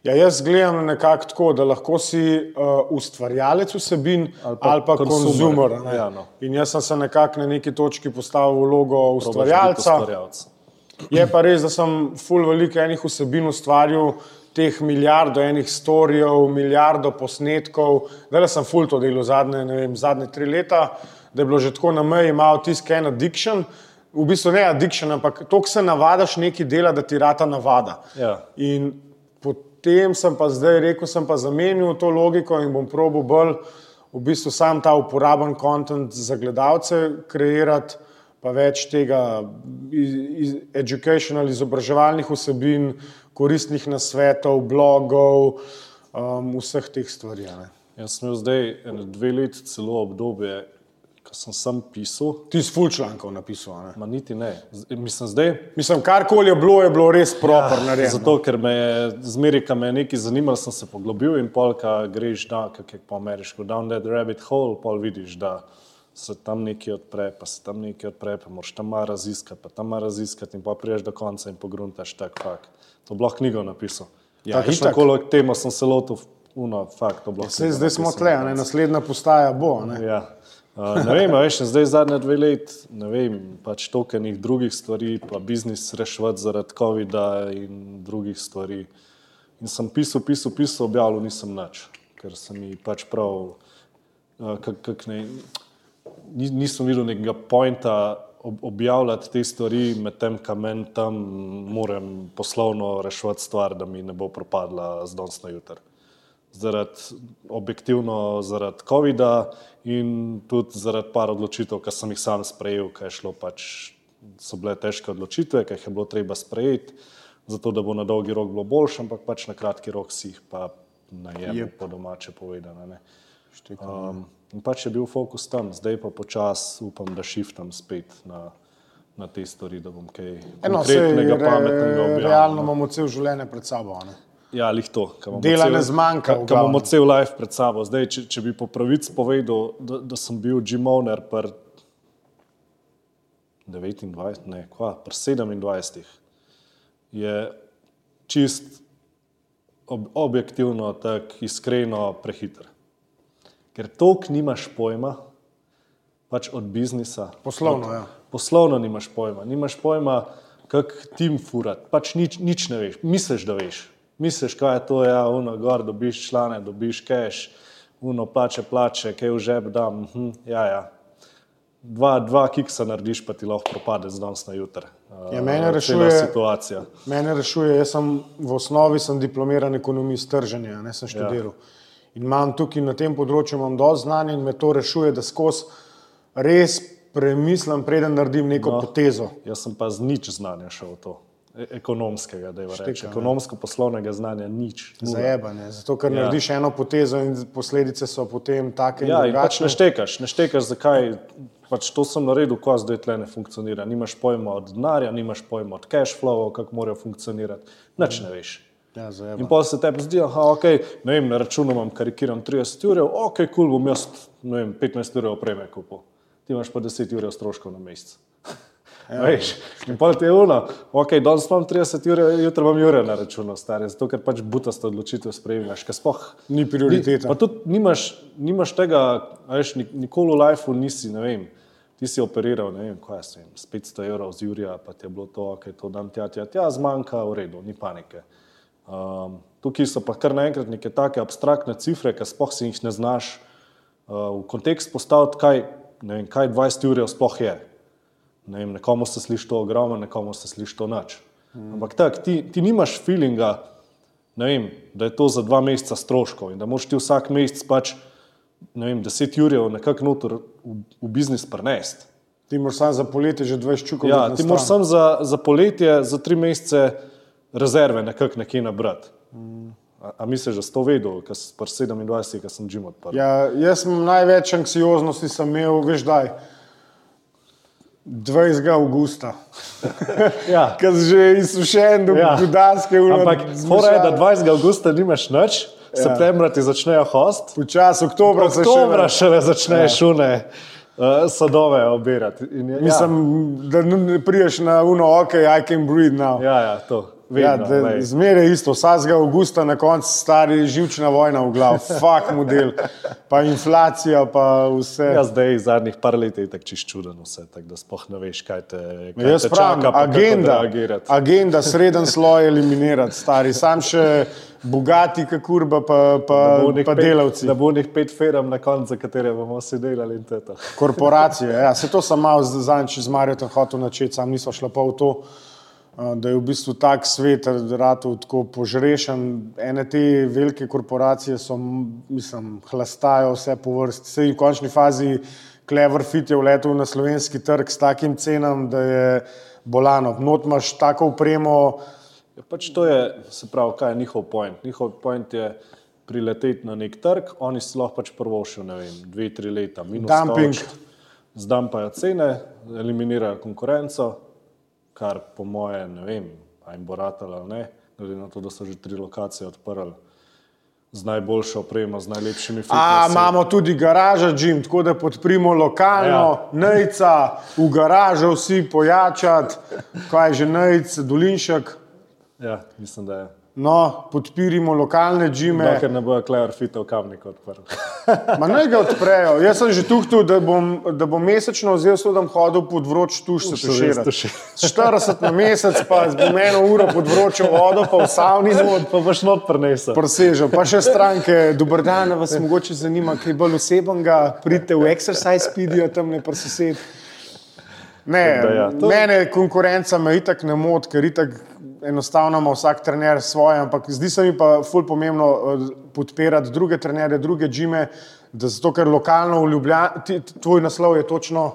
Ja, jaz gledam nekako tako, da lahko si uh, ustvarjalec vsebin ali pa, ali pa konzumer. Ja, no. In jaz sem se nekako na neki točki postavil vlogo ustvarjalca. Je pa res, da sem full veliko enih vsebin ustvaril, teh milijardo enih storijev, milijardo posnetkov, da sem full to delal zadnje, ne vem, zadnje tri leta, da je bilo že tako na meji malo tisk en addiction. V bistvu ne addiction, ampak to, ko se navadaš neki dela, da ti rata navada. Ja. In potem sem pa zdaj rekel, sem pa zamenil to logiko in bom probil bolj v bistvu sam ta uporaben kontent za gledalce kreirati, pa več tega iz, iz educational, izobraževalnih vsebin, koristnih nasvetov, blogov, um, vseh teh stvari. ne. Jaz sem imel zdaj dve leti celo obdobje, ko sem sam pisal, Ti si full člankov napisal. ne. ma niti ne. Z- Mislim, zdaj, Mislim, karkoli je bilo, je bilo res proper narejeno. Ja, Zato, ker me je zmeri, ko me je nekaj zanimalo, sem se poglobil in polka greš, da, kako je po ameriško, down that rabbit hole, pol vidiš, da se tam nekaj odpre, pa se tam nekaj odpre, pa moraš tam malo raziskati, pa tam malo raziskati in pa priješ do konca in pogruntaš tak fakt. To bi lahko knjigo napisal. Ja, Ja, itak. Kakšno temo sem se lotil, uno, fakt, to bi lahko. Sej, knjigo zdaj smo tle, a ne, naslednja postaja bo. Ne. Ja. Uh, ne vem, veš, zdaj zadnje dve leti, ne vem, pač tokenih drugih stvari, pa biznis reševati zaradi COVID-a in drugih stvari. In sem pisal, pisal, pisal, objavljal nisem nič, ker se mi pač prav, uh, kak, kak ne, nisem videl nekega pointa ob, objavljati te stvari, medtem ko meni tam moram poslovno reševati stvar, da mi ne bo propadla z danes na jutr zaradi, objektivno zaradi COVID-a in tudi zaradi par odločitev, ki sem jih sam sprejel, ki pač, so bile težke odločitve, ki jih je bilo treba sprejeti, zato da bo na dolgi rok bilo boljše, ampak pač na kratki rok si jih pa najem, Jep. po domače povedano. ne. Um, in pač je bil fokus tam, zdaj pa počasi upam, da shiftam spet na, na te stvari, da bom kaj Eno, sej, konkretnega, re, pametnega objavil. realno no. imamo cel življenje pred sabo. Ne. Ja, lih to. ko imamo Dela cel- ne zmanjka, ko imamo cel life pred sabo. Zdaj, če, če bi po pravici povedal, da, da sem bil Jim Owner pri 29, ne, kva, pri 27, je čist ob, objektivno, tako iskreno prehiter. Ker toliko nimaš pojma, pač od biznisa. Poslovno, od, ja. Poslovno nimaš pojma, nimaš pojma, kak tim furat, pač nič, nič ne veš, misliš, da veš. Misliš, kaj je to, ja, uno, gor dobiš člane, dobiš cash, uno plače, plače, kaj v žep dam, hm, ja, ja. Dva, dva kiksa narediš, pa ti lahko propade z danes na jutr. Ja, mene rešuje- situacija. Mene rešuje, jaz sem v osnovi sem diplomiran ekonomist trženja, ne sem študiral. Ja. In imam tukaj na tem področju dovolj znanja in me to rešuje, da skozi res premislim, preden naredim neko no. potezo. Jaz sem pa z nič znanja šel v to. E- Ekonomskega, da je ne. Ekonomsko-poslovnega znanja nič. Zajebane, zato ker Ja. narediš eno potezo in posledice so potem take Ja, in in pač ne štekaš, ne štekaš, zakaj. Pač to sem naredil, ko zdaj tle ne funkcionira. Nimaš pojma od denarja, nimaš pojma od cash flow, kako morajo funkcionirati. Nič ne veš. Ja, In pa se tebi zdi, da okay, je na računu imam karikiran 30 ur, ok, kul cool, bom jaz ne vem, 15 ur opreme kupil. Ti imaš pa 10 ur stroškov na mesec. Ja. Veš, in pa ti je uno, ok, danes imam 30 ur, jutri imam ure na računu, stari, zato ker pač butasto odločitev sprejemaš, ker sploh Ni prioriteta. Pa tudi nimaš, nimaš tega, veš, nik- nikoli v lifeu nisi, ne vem. Ti si operiral, ne vem, kaj jaz vem, s 500 evrov z Jurija, pa ti je bilo to, ok, to dam tja, tja, tja, zmanjka, v redu, ni panike. Um, tukaj so pa kar naenkrat neke take abstraktne cifre, ki sploh si jih ne znaš uh, v kontekst postaviti, kaj, vem, kaj 20 ur sploh je. Ne vem, nekomu se sliši to ogromno, nekomu se sliši to nič. Mm. Ampak tako, ti, ti nimaš feelinga, vem, da je to za dva meseca stroškov in da moraš ti vsak mesec pač ne vem, 10 ur nekako noter v, v biznis prenesti. Ti moraš samo za poletje že 20 čukov. Ja, ti moraš samo za, za poletje, za tri mesece rezerve nekako nekje nabrati. A, a misliš, da si to vedel, ker si pri 27, ker sem Jim odprl? Ja, jaz sem največ anksioznosti sem imel, veš, daj. 20. avgusta, Ja. ki si že izsušen do Ja. gudarske ure. Ampak fora je, da 20. avgusta nimaš nič, ja. septembra ti začnejo host, Počasi, oktobra se še oktobra ne- začneš šune, uh, sadove obirati. In je- Mislim, da priješ na uno, ok, I can breathe now. Ja, ja, to. Ja, vedno, da- glej. Zmeraj isto, vsakega avgusta na koncu stari živčna vojna v glavi, fak model, pa inflacija, pa vse. Ja, zdaj, zadnjih par let je tako čist čuden vse, tako da sploh ne veš, kaj te, kaj Jaz te pravim, čaka, agenda, agenda, sreden sloj eliminirati, stari, sam še bogati, kakurba, pa, pa, Da pa pet- delavci. Da bo njih pet firm na koncu, za katere bomo vsi delali in to. Korporacije, ja, se to sem malo zadnjič z Marjotom hotel načeti, sam nismo šla pa v to, da je v bistvu tak svet ratov tako požrešen. Ene te velike korporacije so, mislim, hlastajo vse po vrsti. Sej v končni fazi Clever Fit je vletel na slovenski trg s takim cenam, da je bolano. Not imaš tako upremo, Ja, pač to je, se pravi, kaj je njihov point. Njihov point je prileteti na nek trg, oni si lahko pač prvo še, ne vem, dve, tri leta, minus Dumping. Zdampajo cene, eliminirajo konkurenco, kar po moje, ne vem, a jim bo ratalo ali ne, glede na to, da so že tri lokacije odprli z najboljšo opremo, z najlepšimi A fitnessi. imamo tudi garažo, Jim, tako da podprimo lokalno, ja. nejca, v garažo vsi pojačati, kaj je že nejc, dolinšek. Ja, mislim, da je. No, podpirimo lokalne džime, Dokler ne bojo Clever Fitov kamnik odprl. ma naj ga odprejo. Jaz sem že tuhtu, da bom, da bom mesečno vzel, so da bom hodil pod vroč tuš se tuširati. tuširati. 40 na mesec, pa bom eno uro pod vročo vodo, pa v savni not. Pa boš not prinesel. Presežem, pa še stranke, dober dan, vas mogoče zanima, kaj bolj osebenega, pridite v exercise spidijo tam ne presosed. Ne, Da ja, to- mene konkurenca me itak ne moti, ker itak enostavno ima vsak trener svoje, ampak zdi se mi pa ful pomembno eh, podpirati druge trenerje, druge džime, da zato, ker lokalno v Ljubljani, tvoj naslov je točno,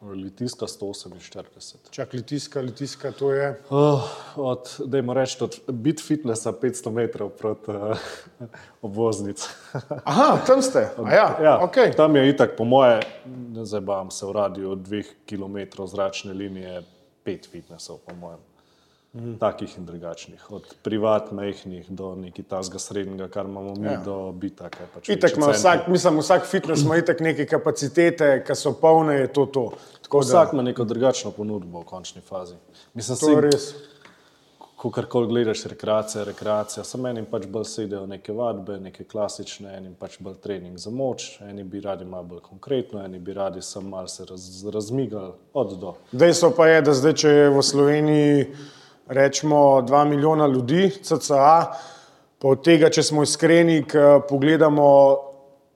Litijska 148. čak litiska, litiska, to je. Oh, od, dajmo reči, od bit fitnessa 500 metrov proti uh, obvoznici. Aha, tam ste, a ja, Ja, okay. Tam je itak, po moje, ne zabavam se v radiju od dveh km zračne linije, pet fitnessov, po mojem. Mhm. Takih in drugačnih, od privat, mehkih do nekaj tazga srednjega, kar imamo mi, Ja. do bita. pač Itak ima vsak, mislim, vsak fitness ima itak neke kapacitete, ki so polne, je to to. Tako da- Vsak ima neko drugačno ponudbo v končni fazi. Mislim, To je res. ko karkoli gledaš, rekreacija, rekreacija. Samo enim pač bolj sedejo neke vadbe, neke klasične, enim pač bolj trening za moč, eni bi radi malo bolj konkretno, eni bi radi samo malo se raz, razmigali od do. Dejstvo pa je, da zdaj, če je v Sloveniji rečemo 2 milijona ljudi, CCA, pa od tega, če smo iskreni, pogledamo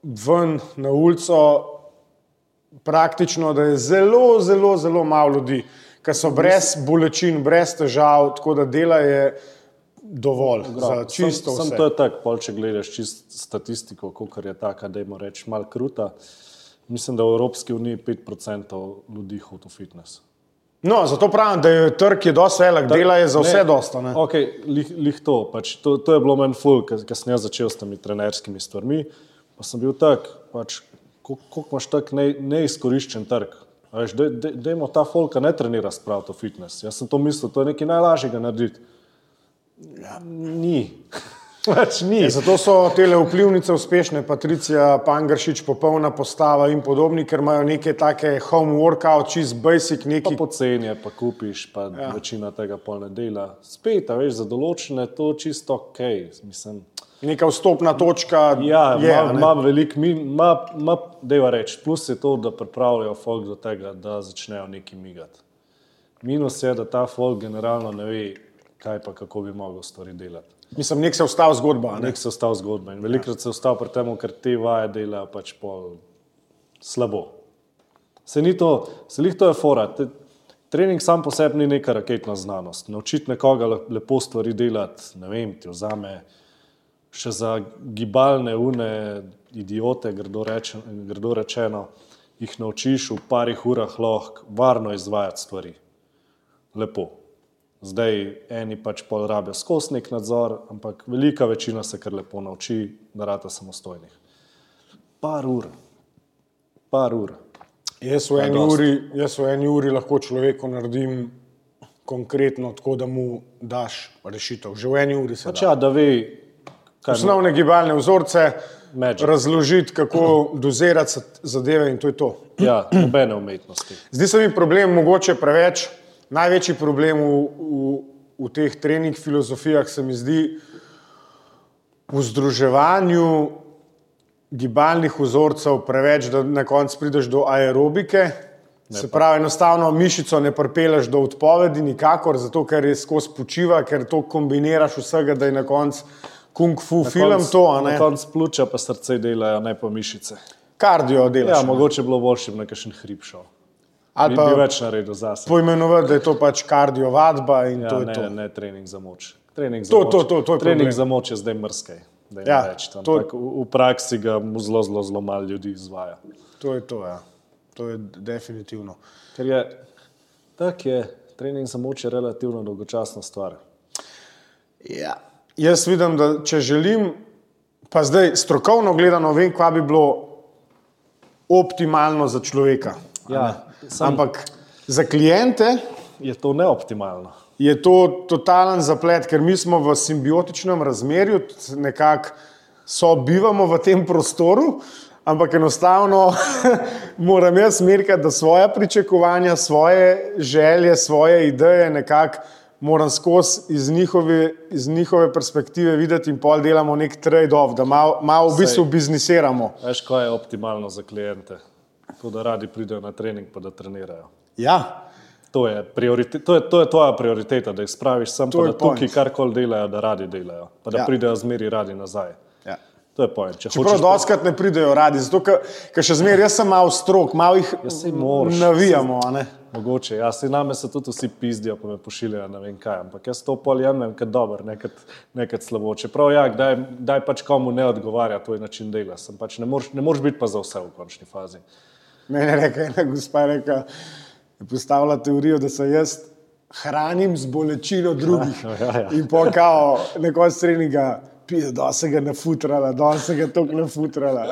ven na ulico, praktično, da je zelo, zelo, zelo malo ljudi, ki so brez bolečin, brez težav, tako da dela je dovolj za čisto sam vse. to je tako, pol, če gledaš čist statistiko, kot je taka, da jim reč malo kruta. Mislim, da v Evropski uniji 5% ljudi hodi v fitness. No, zato pravim, da je trg je dosti velik, dela je za vse Ne, dosta. ne. Okay, lih, lih to, pač, to, to je bilo meni ful, ker sem jaz začel s temi trenerskimi stvarmi. Pa sem bil tak, pač, koliko imaš tak ne, neizkoriščen trg. Veš, dej- dej- dejmo ta folka ne trenira spraviti v fitness. Jaz sem to mislil, to je nekaj najlažjega narediti. Ja, ni. Pač ni. Ja, zato so te vplivnice uspešne, Patricija Pangršič, popolna postava in podobni, ker imajo neke take home workout, čist basic, Pa neki poceni je, pa kupiš, pa ja. večina tega pol ne dela. Spet, a veš, za določene to čisto ok. Mislim, neka vstopna točka. Ja, je, ima, veliko, ima, deva reči, plus je to, da pripravljajo folk do tega, da začnejo neki migati. Minus je, da ta folk generalno ne ve, kaj pa kako bi mogel stvari delati. Mislim, nek se ustavi zgodba. a Ne? Nek se ustavi zgodba in velikokrat se ustavi pri tem, ker te vaje delajo pač pol slabo. Se ni to, se lih to je fora. Te, trening sam po sebi ni neka raketna znanost. Naučiti nekoga le- lepo stvari delati, ne vem, ti vzame še za gibalne une idiote, grdo, reče, grdo rečeno, jih naučiš v parih urah lahko varno izvajati stvari. Lepo. Zdaj eni pač pol rabijo skozi nek nadzor, ampak velika večina se kar lepo nauči, da rata samostojnih. Par ur, par ur. Jaz v, eni uri, jaz v eni uri lahko človeku naredim konkretno tako, da mu daš rešitev. Že v eni uri se Pač da. ja, da ve, kaj Osnovne gibalne vzorce, Magic. razložiti, kako dozirati zadeve in to je to. ja, nobene umetnosti. Zdi se mi problem mogoče preveč, največji problem v, v, v teh trening filozofijah se mi zdi v združevanju gibalnih vzorcev preveč, da na koncu prideš do aerobike. Ne se pravi, enostavno mišico ne pripeleš do odpovedi, nikakor, zato ker je skozi počiva, ker to kombiniraš vsega, da je na koncu kung fu na film konc, to. Na koncu pljuča pa srce delajo, ne pa mišice. Kardio delaš. Ja, mogoče bilo boljše, da bi nekaj hrib šel. Ali pa bi več naredil zase. Poimenovati, da je to pač kardio vadba in ja, to je ne, to. Ne, trening za moč. Trening za To, moč, to, to, to je trening problem. za moč je zdaj mrskej. Ja, Ja, to- to... v, v praksi ga zelo, zelo, zelo malo ljudi izvaja. To je to, ja. To je definitivno. Ker je tako, je trening za moč je relativno dolgočasna stvar. Ja. Jaz vidim, da če želim, pa zdaj strokovno gledano, vem, kva bi bilo optimalno za človeka. Ja, sam, Ampak za klijente je to neoptimalno. je to totalen zaplet, ker mi smo v simbiotičnem razmerju, nekako sobivamo v tem prostoru, ampak enostavno moram jaz merkati, da svoje pričakovanja, svoje želje, svoje ideje nekako moram skozi iz njihove, iz njihove perspektive videti in pol delamo nek trade-off, da malo mal v bistvu biznisiramo. Veš, kaj je optimalno za klijente? To, da radi pridejo na trening, pa da trenirajo. Ja, To je, to, je, to je tvoja prioriteta, da jih spraviš sem, To pa je da tukaj karkoli delajo, da radi delajo, pa da Ja. pridejo zmeri radi nazaj. ja. To je point. Če Čeprav hočeš, doskrat ne pridejo radi, zato ker ker še zmeraj jaz sem malo strok, malo jih Ja, moraš. navijamo. ne. Mogoče, ja, se name se tudi vsi pizdijo, pa me pošiljajo, ne vem kaj, ampak jaz to pol jemljem kot dober, ne kot, ne kot slabo. Čeprav ja, kdaj, kdaj pač komu ne odgovarja tvoj način dela, sem pač ne moreš, ne moreš biti pa za vse v končni fazi. Mene je rekla ena gospa, je rekla, je postavila teorijo, da se jaz hranim z bolečino drugih. Ja, ja, ja. In pa kao, na koncu treninga, pije, da se ga nafutrala, da se ga tako nafutrala.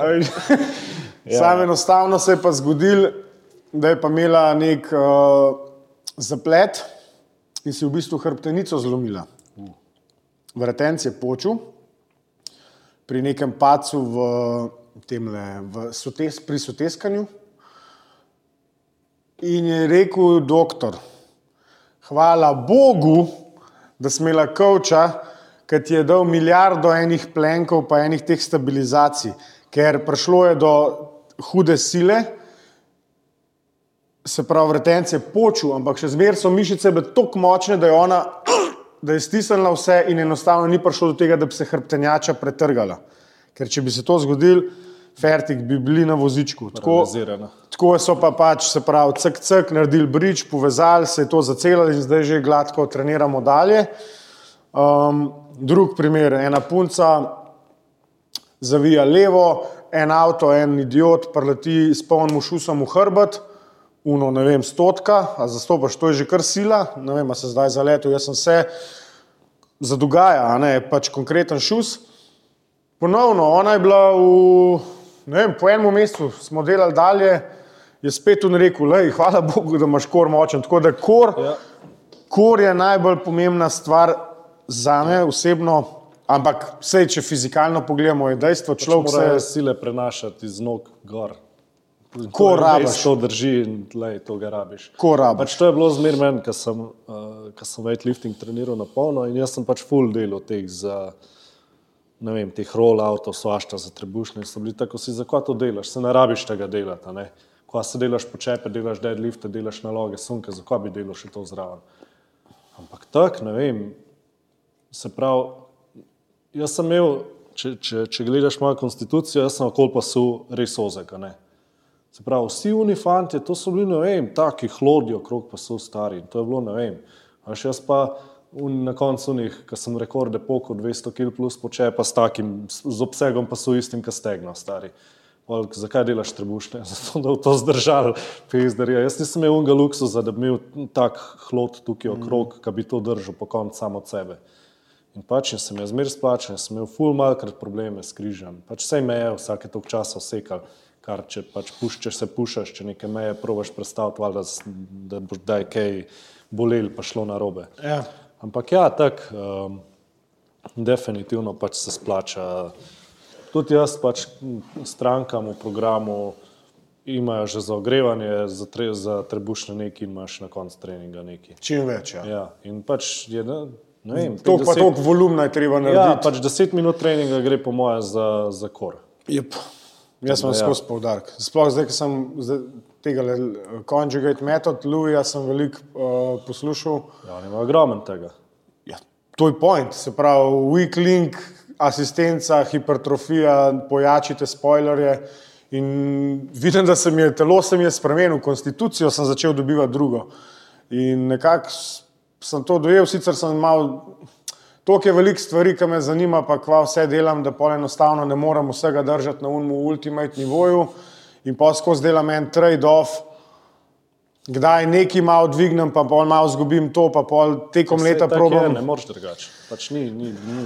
Ja. Sam enostavno se je pa zgodil, da je pa imela nek uh, zaplet in si v bistvu hrbtenico zlomila. Vretenc je počil pri nekem pacu v, temle, v sotes, pri soteskanju. In je rekel doktor, hvala Bogu, da smo imela kavča, ki ti je dal milijardo enih plenkov, pa enih teh stabilizacij, ker prišlo je do hude sile, se pravi, retence počul, ampak še zmeraj so mišice bile tako močne, da je ona, da je stisnila vse in enostavno ni prišlo do tega, da bi se hrbtenjača pretrgala. Ker če bi se to zgodilo, fertik bi bili na vozičku. Tako. Tako so pa pač, se pravi, cek, cek, naredili brič, povezali, se je to zacelili in zdaj že gladko treniramo dalje. Um, drug primer, ena punca zavija levo, en avto, en idiot, preleti s polnim šusom v hrbet, uno, ne vem, stotka, a zastopaš, to je že kar sila, ne vem, a se zdaj zaletel, jaz sem se, zadogaja, a ne, pač konkreten šus. Ponovno, ona je bila v, ne vem, po enem mestu, smo delali dalje, je spet on rekel, lej, hvala Bogu, da imaš kor močen. Tako da kor, Ja. kor je najbolj pomembna stvar za me osebno, ampak vse, če fizikalno pogledamo, je dejstvo, človek Morajo se sile prenašati iz nog gor. Ko je rabiš. To drži in lej, to ga rabiš. Ko rabiš. Pač to je bilo zmer meni, ker sem, uh, sem weightlifting treniral na polno in jaz sem pač full delal teh za, ne vem, teh rolloutov, svašta za trebušne in so bili tako, si zakaj to delaš, se ne rabiš tega delati. Ko se delaš počepe, delaš deadlifte, delaš naloge, sunke, zakaj bi delal še to zraven. Ampak tako, ne vem, se pravi, jaz sem imel, če, če, če gledaš mojo konstitucijo, jaz sem okoli pasu res ozek, a ne. Se pravi, vsi unifanti, to so bili, ne vem, taki hlodi okrog pasu stari. In to je bilo, ne vem. A še jaz pa un, na koncu njih, ko sem rekorde pokor 200 kg plus počepa s takim, z obsegom pasu istim, kot stegno stari. Pol, zakaj delaš trebušne? Zato, da bo to zdržal, pizderje. Jaz nisem imel unga luksuza, da bi imel tak hlod tukaj okrog, ki bi to držal po koncu samo od sebe. In pač jaz sem jaz zmer splačen, sem imel ful malkrat probleme s križem. Pač vse meje vsake tog časa osekal, kar če pač puš, če se pušaš, če neke meje probaš predstaviti, valjda, s- da boš daj kaj bolel, pa šlo na robe. Ja. Ampak ja, tako, um, definitivno pač se splača. Tudi jaz pač strankam v programu imajo že za ogrevanje, za, tre, za trebušne neki in imaš na koncu treninga neki. Čim več. Ja. Ja, in pač je, ne, ne vem, To teh pa deset- toliko volumna je treba Ja, narediti. pač 10 minut treninga gre po moje za, za kor. Yep. Jaz sem Ja. skozi poudarek. Sploh zdaj, ko sem tega le, conjugate method, Louija sem veliko uh, poslušal. Ja, imajo ogromen tega. Ja, to je point, se pravi, weak link, asistenca, hipertrofija, pojačite spoilerje. In vidim, da se mi je telo se mi je spremenilo, konstitucijo sem začel dobivati drugo. In nekako sem to dojel, sicer sem malo. Toliko je veliko stvari, ki me zanima, pa kva vse delam, da pol enostavno ne morem vsega držati na unmu ultimate nivoju in pa skozi delam en trade-off, kdaj nekaj malo dvignem, pa pol malo zgubim to, pa pol tekom Saj leta probam. Je, ne moreš drugače. Pač ni, ni, ni,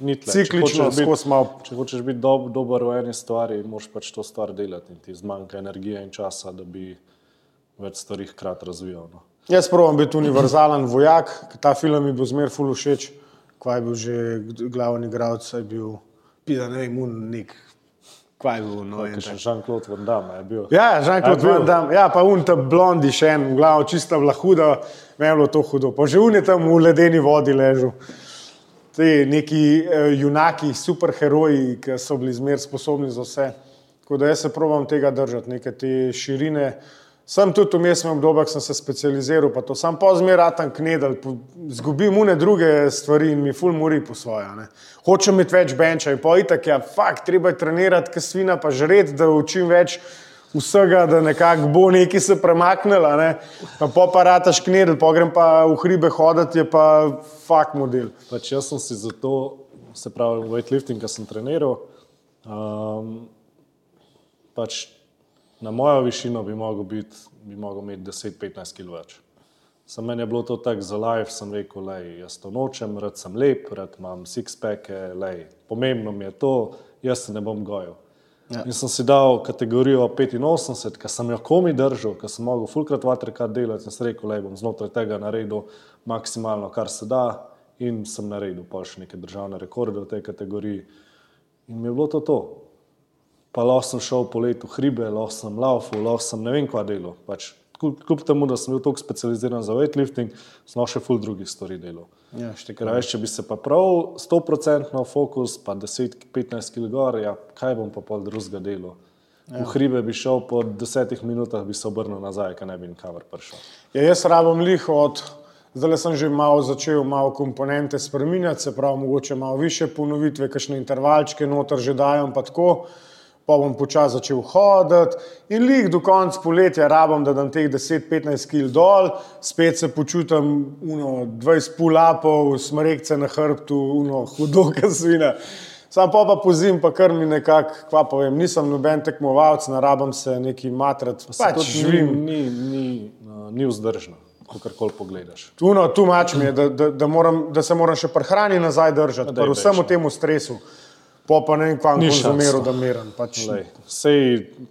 ni tle. Ciklično skozi malo. Če hočeš biti dob, dober v eni stvari, moraš pač to stvar delati in ti zmanjka energije in časa, da bi več stvari hkrati razvijal. No. Jaz probujem biti univerzalen vojak, ta film mi bo zmer ful všeč. Kva je bil že glavni igralec, je bil, pida, ne vem, un nek. Kva je bil, no, še Jean-Claude Van Damme je bil. Ja, Jean-Claude? Van Damme, ja, pa un ta blondi še en, v glavu čista bila huda, meni je bilo to hudo. Pa že un je tam v ledeni vodi ležal. Ti neki eh, junaki, superheroji, ki so bili zmer sposobni za vse. Tako da jaz se probujem tega držati, neke te širine. Sem tudi v mestnem obdobju, sem se specializiral, pa to sam pozmeraj tam knedel, zgubim une druge stvari in mi ful mori po svoje. Hočem imeti več benča in pa itak, ja, fakt, treba je trenirati, ker svina pa žret, da učim več vsega, da nekako bo neki se premaknila, ne. pa po pa rataš knedel, pa grem pa v hribe hoditi, je pa fakt model. Pač jaz sem si zato, se pravi, weightlifting, ki sem treniral, um, pač na mojo višino bi mogel, biti, bi mogel imeti 10-15 kg več. Za meni je bilo to tako za life, sem rekel, da jaz to nočem, rad sem lep, rad imam six-packe, lej, pomembno mi je to, jaz se ne bom gojil. Ja. In sem si dal kategorijo 85, ker sem jo komi držal, ker sem mogel fulkrat vatrikrat delati in sem rekel, da bom znotraj tega naredil maksimalno, kar se da, in sem naredil pa še neke državne rekorde v tej kategoriji. In mi je bilo to to. Pa lahko sem šel po letu hribe, lahko sem laufal, lahko sem ne vem kva delal. Pač, kljub, temu, da sem bil tako specializiran za weightlifting, sem še ful drugih stvari delal. Ja, Ker veš, če bi se pa prav 100% fokus, pa 10-15 kg gor, ja, kaj bom pa pol drugega delal. Ja. V hribe bi šel po desetih minutah, bi se obrnil nazaj, ker ne bi nikamor prišel. Ja, jaz rabim lih od, zdaj sem že malo začel malo komponente spremenjati, se pravi, mogoče malo više ponovitve, kakšne intervalčke noter že dajem, pa tako. Pa bom počasi začel hoditi, in lih do konca poletja rabim, da dam teh 10-15 kg dol, spet se počutim uno, 20 pulapov, smrekce na hrbtu, uno, hudo, kasvina. Sam pa pa pozim, pa kar mi nekako, kva pa vem, nisem noben tekmovalec, ne rabim se neki matrati, Se pač tudi živim. Ni, ni, ni, uh, ni vzdržno, kakorkoli pogledaš. Tuno, tu mač mi je, da, da, da, moram, da se moram še prehrani nazaj držati, daj pa vsem bež, temu stresu. Po pa ne vem, kam Ni konzumiral, da meram. Pač. Lej, Sej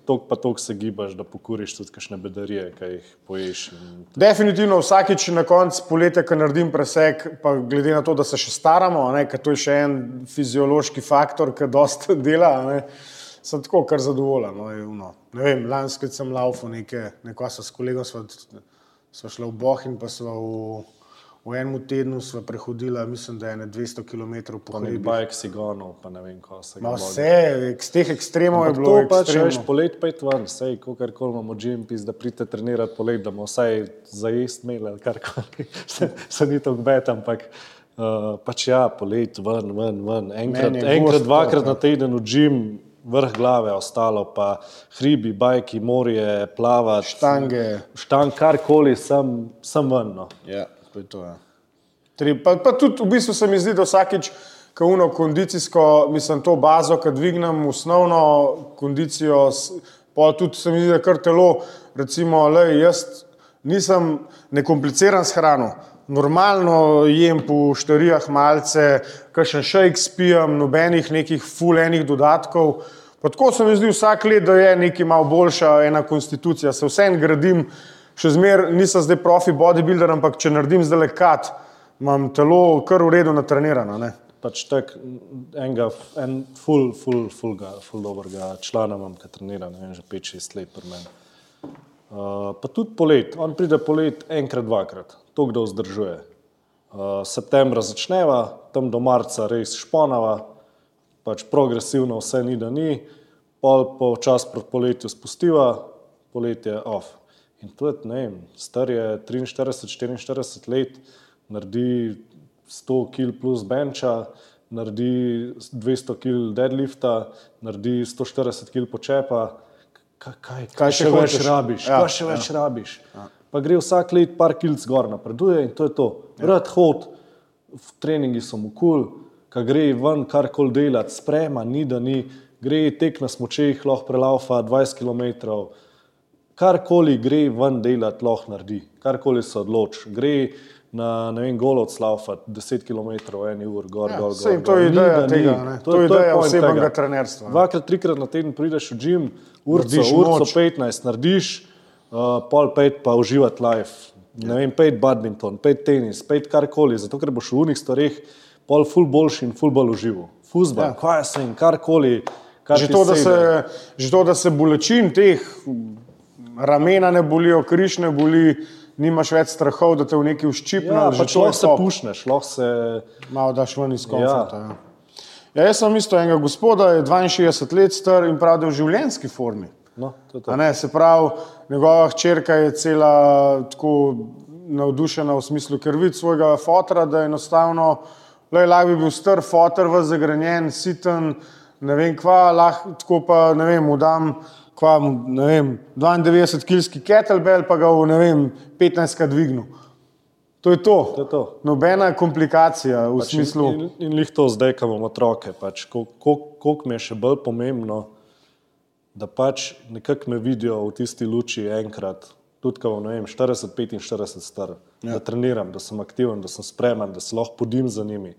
tok pa tok se gibaš, da pokuriš tudi kakšne bedarije, ki jih poješ. In Definitivno vsakič na koncu poletja, ko naredim preseg, pa glede na to, da se še staramo, a ne, ker to je še en fiziološki faktor, ki dosta dela, a ne, sem tako kar zadovoljen. No, je ono. ne vem, lansko sem laufal nekaj, nekaj s kolegom, sva, sva šla v Bohin, pa sva v, v enem tednu sva prehodila, mislim, da je ne 200 km po hribih. bajk si gonil, pa ne vem, ko se vodi. vse, z teh ekstremov je Ampak bilo to pač, veš, polet pa je ven, sej, kakor koli imamo GMPs, da pridete trenirati polet, da bomo vsaj za jesti imeli ali karkoli. se, se ni to kbet, ampak uh, pač ja, polet ven, ven, ven. Enkrat, je enkrat dvakrat to, na teden v gym, vrh glave, ostalo pa hribi, bajki, morje, plavati. Štange. Štang, karkoli, sem, sem ven. No. Ja, je to. Ja. Tri, pa, pa tudi v bistvu se mi zdi, da vsakič, ko uno kondicijsko, mislim, to bazo, ki dvignem osnovno kondicijo, pol tudi se mi zdi, da kar telo, recimo, le, jaz nisem nekompliciran s hrano. Normalno jem po štarijah malce, kakšen šejk spijem, nobenih nekih fulejnih dodatkov. Pa tako se mi zdi vsak let, da je nekaj malo boljša ena konstitucija. Se vsem gradim, še zmeraj nisem zdaj profi bodybuilder, ampak če naredim zdaj le kat, imam telo kar v redu natrenirano. Ne? pač tak, enega, en full, full, full, ga, full dobrega člana imam, ki trenira, ne vem, že 5-6 let pri meni. Uh, pa tudi polet, on pride polet enkrat, dvakrat, to kdo vzdržuje. Uh, septembra začneva, tam do marca res šponava, pač progresivno vse ni, da ni, pol po čas proti poletju spustiva, poletje off. In to je, ne vem, star je 43-44 let, naredi 100 kg plus benča, naredi 200 kg deadlifta, naredi 140 kg počepa. Kaj, kaj, kaj, kaj še, še več rabiš? Ja, kaj še ja. več rabiš? Ja. Pa gre vsak let par kilc gor napreduje in to je to. Ja. Rad hod, v treningi so mu kul, cool, kaj gre ven, kar kol delati, sprema, ni da ni, gre tek na smočeh, lahko prelaufa 20 km. Karkoli gre ven delati, lahko naredi, karkoli se odloči. Gre na ne vem, golo odslaufati 10 km v eni uri, gor, ja, gor, gor. To je ideja tega, ne? to, to je ideja osebnega trenerstva. Dvakrat, trikrat na teden prideš v gym, urco, urco 15 narediš, uh, pol pet pa uživati life. Ne vem, pet badminton, pet tenis, pet karkoli, zato ker boš v unih stvareh pol ful boljši in ful bolj užival. Fuzbol, ja. kaj se jim, karkoli. Kar že, to, se, že to, da se bolečin teh ramena ne bolijo, križ ne boli, nimaš več strahov, da te v neki uščipne. Ja, pač lahko se pušneš, lahko se. Malo daš ven iz komforta. Ja. Ja. Ja, jaz sem isto enega gospoda, je 62 let star in pravi, da je v življenjski formi. No, to to. Ne, se pravi, njegova hčerka je cela tako navdušena v smislu, ker vidi svojega fotra, da je enostavno, le lahko bi bil star fotor, zagrenjen, siten, ne vem kva, lahko tako pa ne vem, udam kva, ne vem, 92 kilski kettlebell, pa ga v ne vem, 15 krat dvignil. To je to. to, je to. Nobena komplikacija v pač smislu. In, in, in lih to zdaj, ko imamo otroke, pač, koliko mi je še bolj pomembno, da pač nekako me vidijo v tisti luči enkrat, tudi ko vem, 40-45 star, ja. da treniram, da sem aktiven, da sem spreman, da se lahko podim za njimi,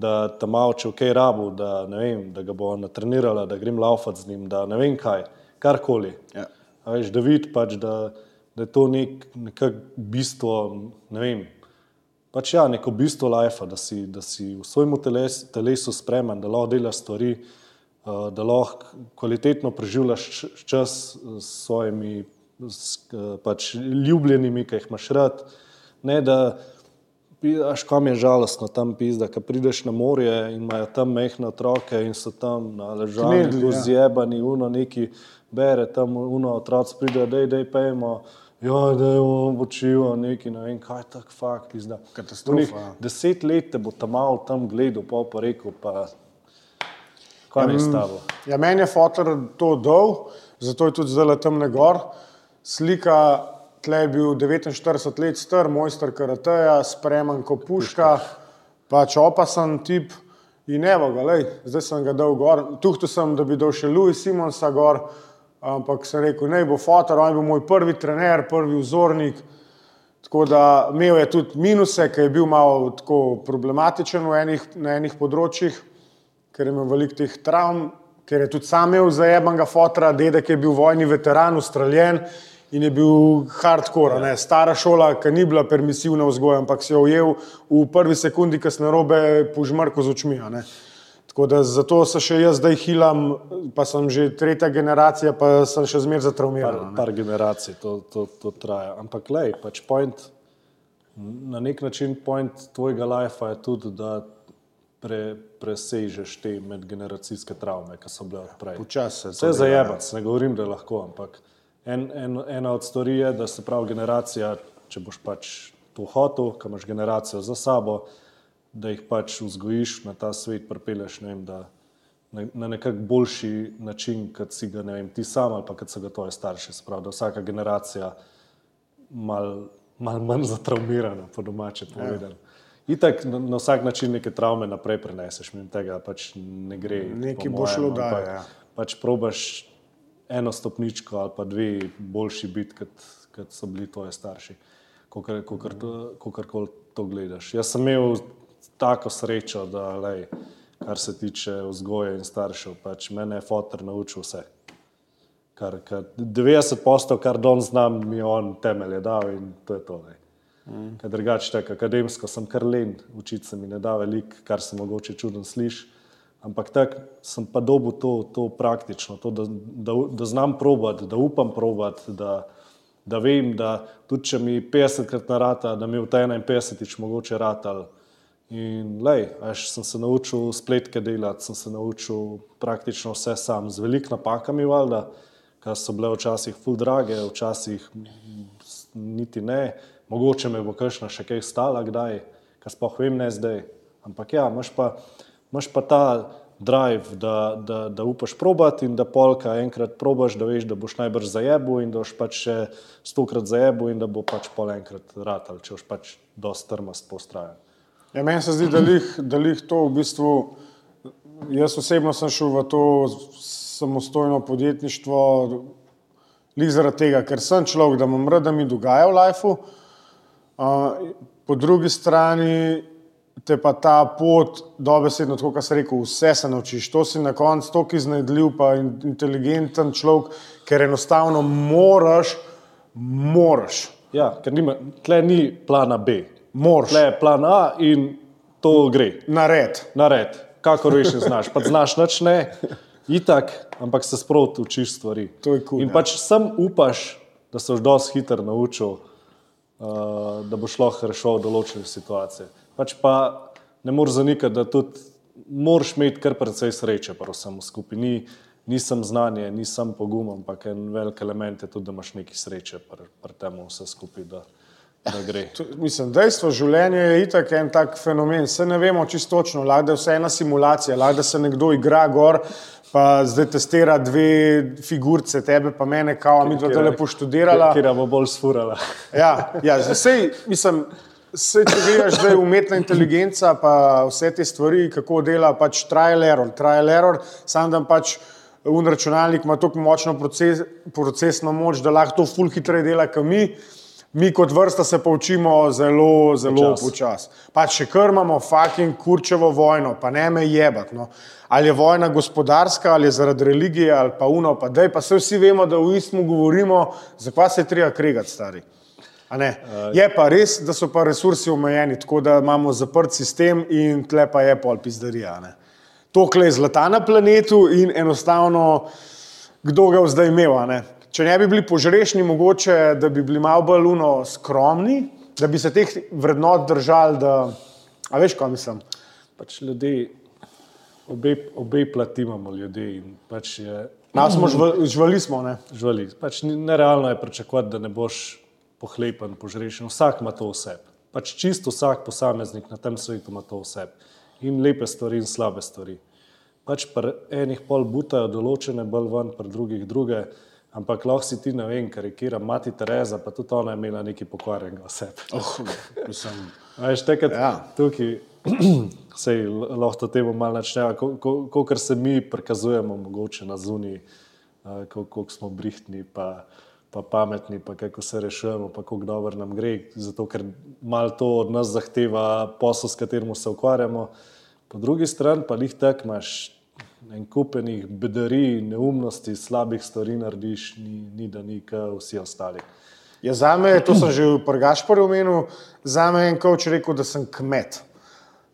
da tam malo če v kaj rabu, da, vem, da ga bo natrenirala, da grem laufat z njim, da ne vem kaj karkoli. Ja. Veš, da vidiš, pač, da, da je to nek, nekako bistvo. Ne vem, pač ja, neko bistvo life, da si, da si v svojem teles, telesu spremen, da lahko delaš stvari, uh, da lahko kvalitetno preživljaš čas s svojimi s, uh, pač, ljubljenimi, ki jih imaš rad. Ne, da, Aš, kam je žalostno tam pizda, ko prideš na morje in imajo tam mehne otroke in so tam na ležanju, ja. zjebani, uno neki bere tam, uno otroci pridejo, da je pejmo. Ja, da je on počival neki, ne vem, kaj tak fakt izda. Katastrofa. Ja. Deset let te bo tam malo tam gledal, pa pa rekel, pa kaj je stavo. Ja, meni je fotor to dol, zato je tudi zdaj tam ne gor. Slika, tle je bil 49 let star, mojster karateja, spreman ko puška, pač opasan tip. In evo ga, lej, zdaj sem ga dal gor. Tuhtu sem, da bi dal še Louis Simonsa gor ampak sem rekel, naj bo fotor, on je bil moj prvi trener, prvi vzornik. Tako da imel je tudi minuse, ki je bil malo problematičen enih, na enih področjih, ker je imel veliko teh travm, ker je tudi sam imel zajebanega fotora, dedek je bil vojni veteran, ustreljen in je bil hardcore, ne? stara šola, ki ni bila permisivna vzgoja, ampak si jo ujel v prvi sekundi, ko na robe požmrko z očmi. Tako da zato se še jaz zdaj hilam, pa sem že tretja generacija, pa sem še zmeraj zatraumiran. Par, par generacij to, to, to traja. Ampak lej, pač point, na nek način point tvojega lajfa je tudi, da pre, presežeš te medgeneracijske travme, ki so bile odprej. Počasi. Vse za jebac, ne govorim, da je lahko, ampak en, en, ena od stvari je, da se pravi generacija, če boš pač to hotel, ki imaš generacijo za sabo, da jih pač vzgojiš na ta svet, pripeleš ne vem, da, na, na nekak boljši način, kot si ga vem, ti sam ali pa kot so ga tvoje starše. Sprav, da vsaka generacija mal, mal manj zatraumirana, po domače povedano. Ja. Itak na, na vsak način neke travme naprej preneseš, mimo tega pač ne gre. Nekaj bo šlo dalje. Ja. Pač probaš eno stopničko ali pa dve boljši biti, kot, kot so bili tvoji starši, kako kar to gledaš. Jaz sem imel tako srečo, da lej, kar se tiče vzgoje in staršev, pač mene je fotor naučil vse. Kar, kar 90 postov, kar don znam, mi je on temelje dal in to je to. Lej. Mm. Ker drugače tako akademsko sem kar len, učiti se mi ne da veliko, kar se mogoče čudno sliši. Ampak tako sem pa dobil to, to praktično, to, da, da, da znam probati, da upam probati, da, da vem, da tudi če mi 50krat narata, da mi v 51 mogoče ratal. In lej, až sem se naučil spletke delati, sem se naučil praktično vse sam, z velikimi napakami, valjda, ki so bile včasih full drage, včasih niti ne mogoče me bo kakšna še kaj stala, kdaj, kaj sploh vem, ne zdaj. Ampak ja, imaš pa, imaš pa ta drive, da, da, da upaš probati in da polka enkrat probaš, da veš, da boš najbrž zajebu in da boš pač še stokrat zajebu in da bo pač pol enkrat ratal, če boš pač dosti trmast postrajen. Ja, meni se zdi, da jih, da jih to v bistvu, jaz osebno sem šel v to samostojno podjetništvo, Lih zaradi tega, ker sem človek, da imam rad, da mi dogaja v lifeu, po drugi strani te pa ta pot, dobesedno, tako kot sem rekel, vse se naučiš. To si na koncu tako iznajdljiv, pa inteligenten človek, ker enostavno moraš, moraš. Ja, ker nima, tle ni plana B. Moraš. Je plan A in to gre. Nared. Nared. Kako reš, znaš. Pa znaš, nič ne, itak, ampak se sproti učiš stvari. To je kul. Cool, in ja. pač sem upaš, da se boš dosti hitro naučil. Uh, da boš lahko rešil določene situacije. Pač pa ne moreš zanikati, da tudi moraš imeti kar precej sreče, pa vsem skupaj. Ni, nisem znanje, nisem pogum, ampak en velik element je tudi, da imaš nekaj sreče pri pr tem vse skupaj. Da, da mislim, dejstvo življenja je itak en tak fenomen. Vse ne vemo čisto točno, lahko je vse ena simulacija, lahko se nekdo igra gor, pa zdaj testira dve figurice, tebe pa mene, kao mi dva tole poštudirala. Kira bo bolj sfurala. ja, ja sej, mislim, sej, če gledaš zdaj umetna inteligenca, pa vse te stvari, kako dela, pač trial error, trial error, sam dan pač un računalnik ima tako močno proces, procesno moč, da lahko to ful hitreje dela, kot mi. Mi kot vrsta se poučimo zelo, zelo počasi. Pa če krmamo fucking kurčevo vojno, pa ne me jebati. No. Ali je vojna gospodarska, ali je zaradi religije, ali pa uno, pa dej, pa se vsi vemo, da v istmu govorimo, zakaj se je treba kregati, stari. Je pa res, da so pa resursi omejeni, tako da imamo zaprt sistem in tle pa je pol pizdarija. To kle je zlata na planetu in enostavno, kdo ga je zdaj imel če ne bi bili požrešni, mogoče da bi bili malo bolj luno skromni, da bi se teh vrednot držali. Da, a veš, kaj mislim? Pač ljudi, obe, obe plati imamo ljudi. Pač je, no, smo žvali, žvali smo. Ne? Žvali. Pač nerealno je pričakovati, da ne boš pohlepen, požrešen. Vsak ima to vse. Pač čisto vsak posameznik na tem svetu ima to vse. In lepe stvari, in slabe stvari. Pač pri enih pol butajo določene, bolj ven, pri drugih druge. Ampak lahko si ti ne vem, kar je kira mati Tereza, pa tudi ona je imela nekaj pokvarjenega sebe. Oh, mislim, Veš, tekrat ja. tukaj, sej lahko to temu malo načneva, kot ko, ko, se mi prikazujemo mogoče na zuni, koliko smo brihtni, pa, pa pametni, pa kako se rešujemo, pa kako dobro nam gre, zato ker malo to od nas zahteva posel, s katerim se ukvarjamo. Po drugi strani pa jih tak imaš en kupenih bedarij, neumnosti, slabih stvari narediš, ni, ni da ni kot vsi ostali. Ja, za me, to sem že v Prgašporju omenil, za me je en koč rekel, da sem kmet.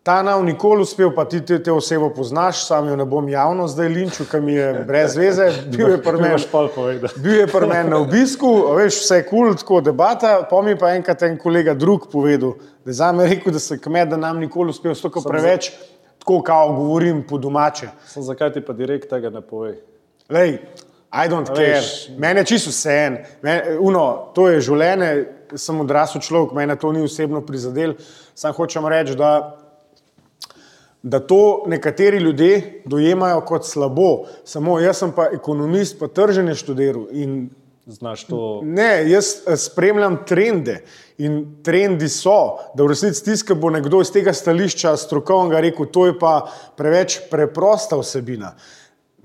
Ta nam nikoli uspel, pa ti te, te osebo poznaš, sam jo ne bom javno zdaj linčil, ker mi je brez veze. Bil je pri meni na obisku, veš, vse je kul, cool, tako debata. Pa mi pa enkrat en kolega drug povedal, da je za me rekel, da sem kmet, da nam nikoli uspel, stoko preveč. Tako kao govorim po domače. Sem zakaj ti pa direkt tega ne pove? Lej, I don't care. Mene je čisto vse en. To je življenje, sem odrasel človek, mene to ni osebno prizadel. Sam hočem reči, da, da to nekateri ljudje dojemajo kot slabo. Samo jaz sem pa ekonomist, pa trženje študiral in znaš to? Ne, jaz eh, spremljam trende in trendi so, da v resnici tiska bo nekdo iz tega stališča strokovnega rekel, to je pa preveč preprosta vsebina.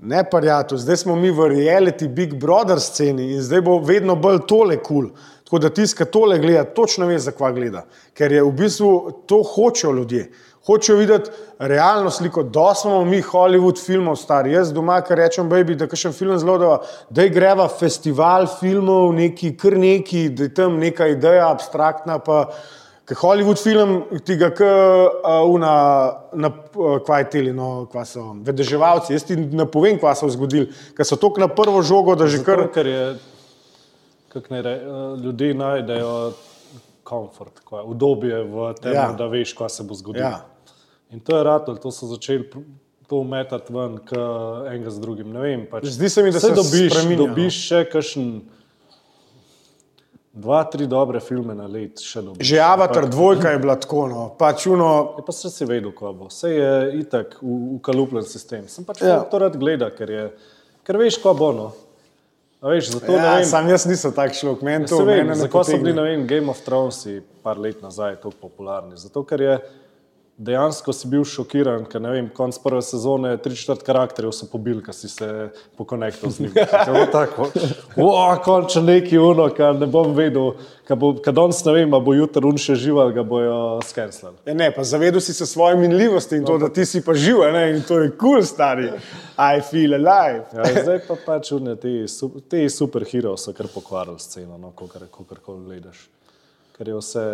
Ne, pa ja, to zdaj smo mi v reality Big Brother sceni in zdaj bo vedno bolj tole kul. Cool. Tako da tisti, ki tole gleda, točno ve, zakva gleda. Ker je v bistvu to hočejo ljudje. Hočejo videti realno sliko, da smo mi Hollywood filmov stari. Jaz doma, ker rečem, baby, da je film zelo da je greva festival filmov, neki kar neki, da je tam neka ideja abstraktna. Pa, Ker Hollywood film ti ga una, na, kva je teli, no, kva so vedeževalci. Jaz ti ne povem, kva so zgodili, ker so tok na prvo žogo, da že Zato, kar. ker je, kako ne re, ljudje najdejo komfort, kva, udobje v tem, ja. da veš, kaj se bo zgodilo. Ja. In to je ratol, to so začeli to metati ven, enega z drugim. Vem, pač, Zdi se mi, da se dobiš, spreminja, no. dobiš še kakšen. Dva, tri dobre filme na let, še dobiš. Že Avatar dvojka je bila tako, no. pač uno, Je pa se si vedel, ko bo. Vse je itak v- ukalupljen sistem. Sem pač Ja. ja. to rad gleda, ker, je, ker veš, ko bo. No. A veš, zato ja, vem. sam jaz nisem tak človek, meni to Se vem, zakaj so bili, vem, Game of Thrones par let nazaj tako popularni? Zato, ker je dejansko si bil šokiran, ker ne vem, konc prve sezone, tri četrt karakterjev so pobili, ker si se pokonektal z njim. Je bilo tako, wow, končno neki uno, kar ne bom vedel, kad danes ne vem, a bo jutri un še žival, ga bojo skenslali. Ja, ne, pa zavedel si se svoje minljivosti in to, da ti si pa živ, ne, in to je kul, cool, stari. I feel alive. Ja, zdaj pa pač une, te, te superhero so kar pokvarili sceno, no, kako koli gledaš. Ker je vse,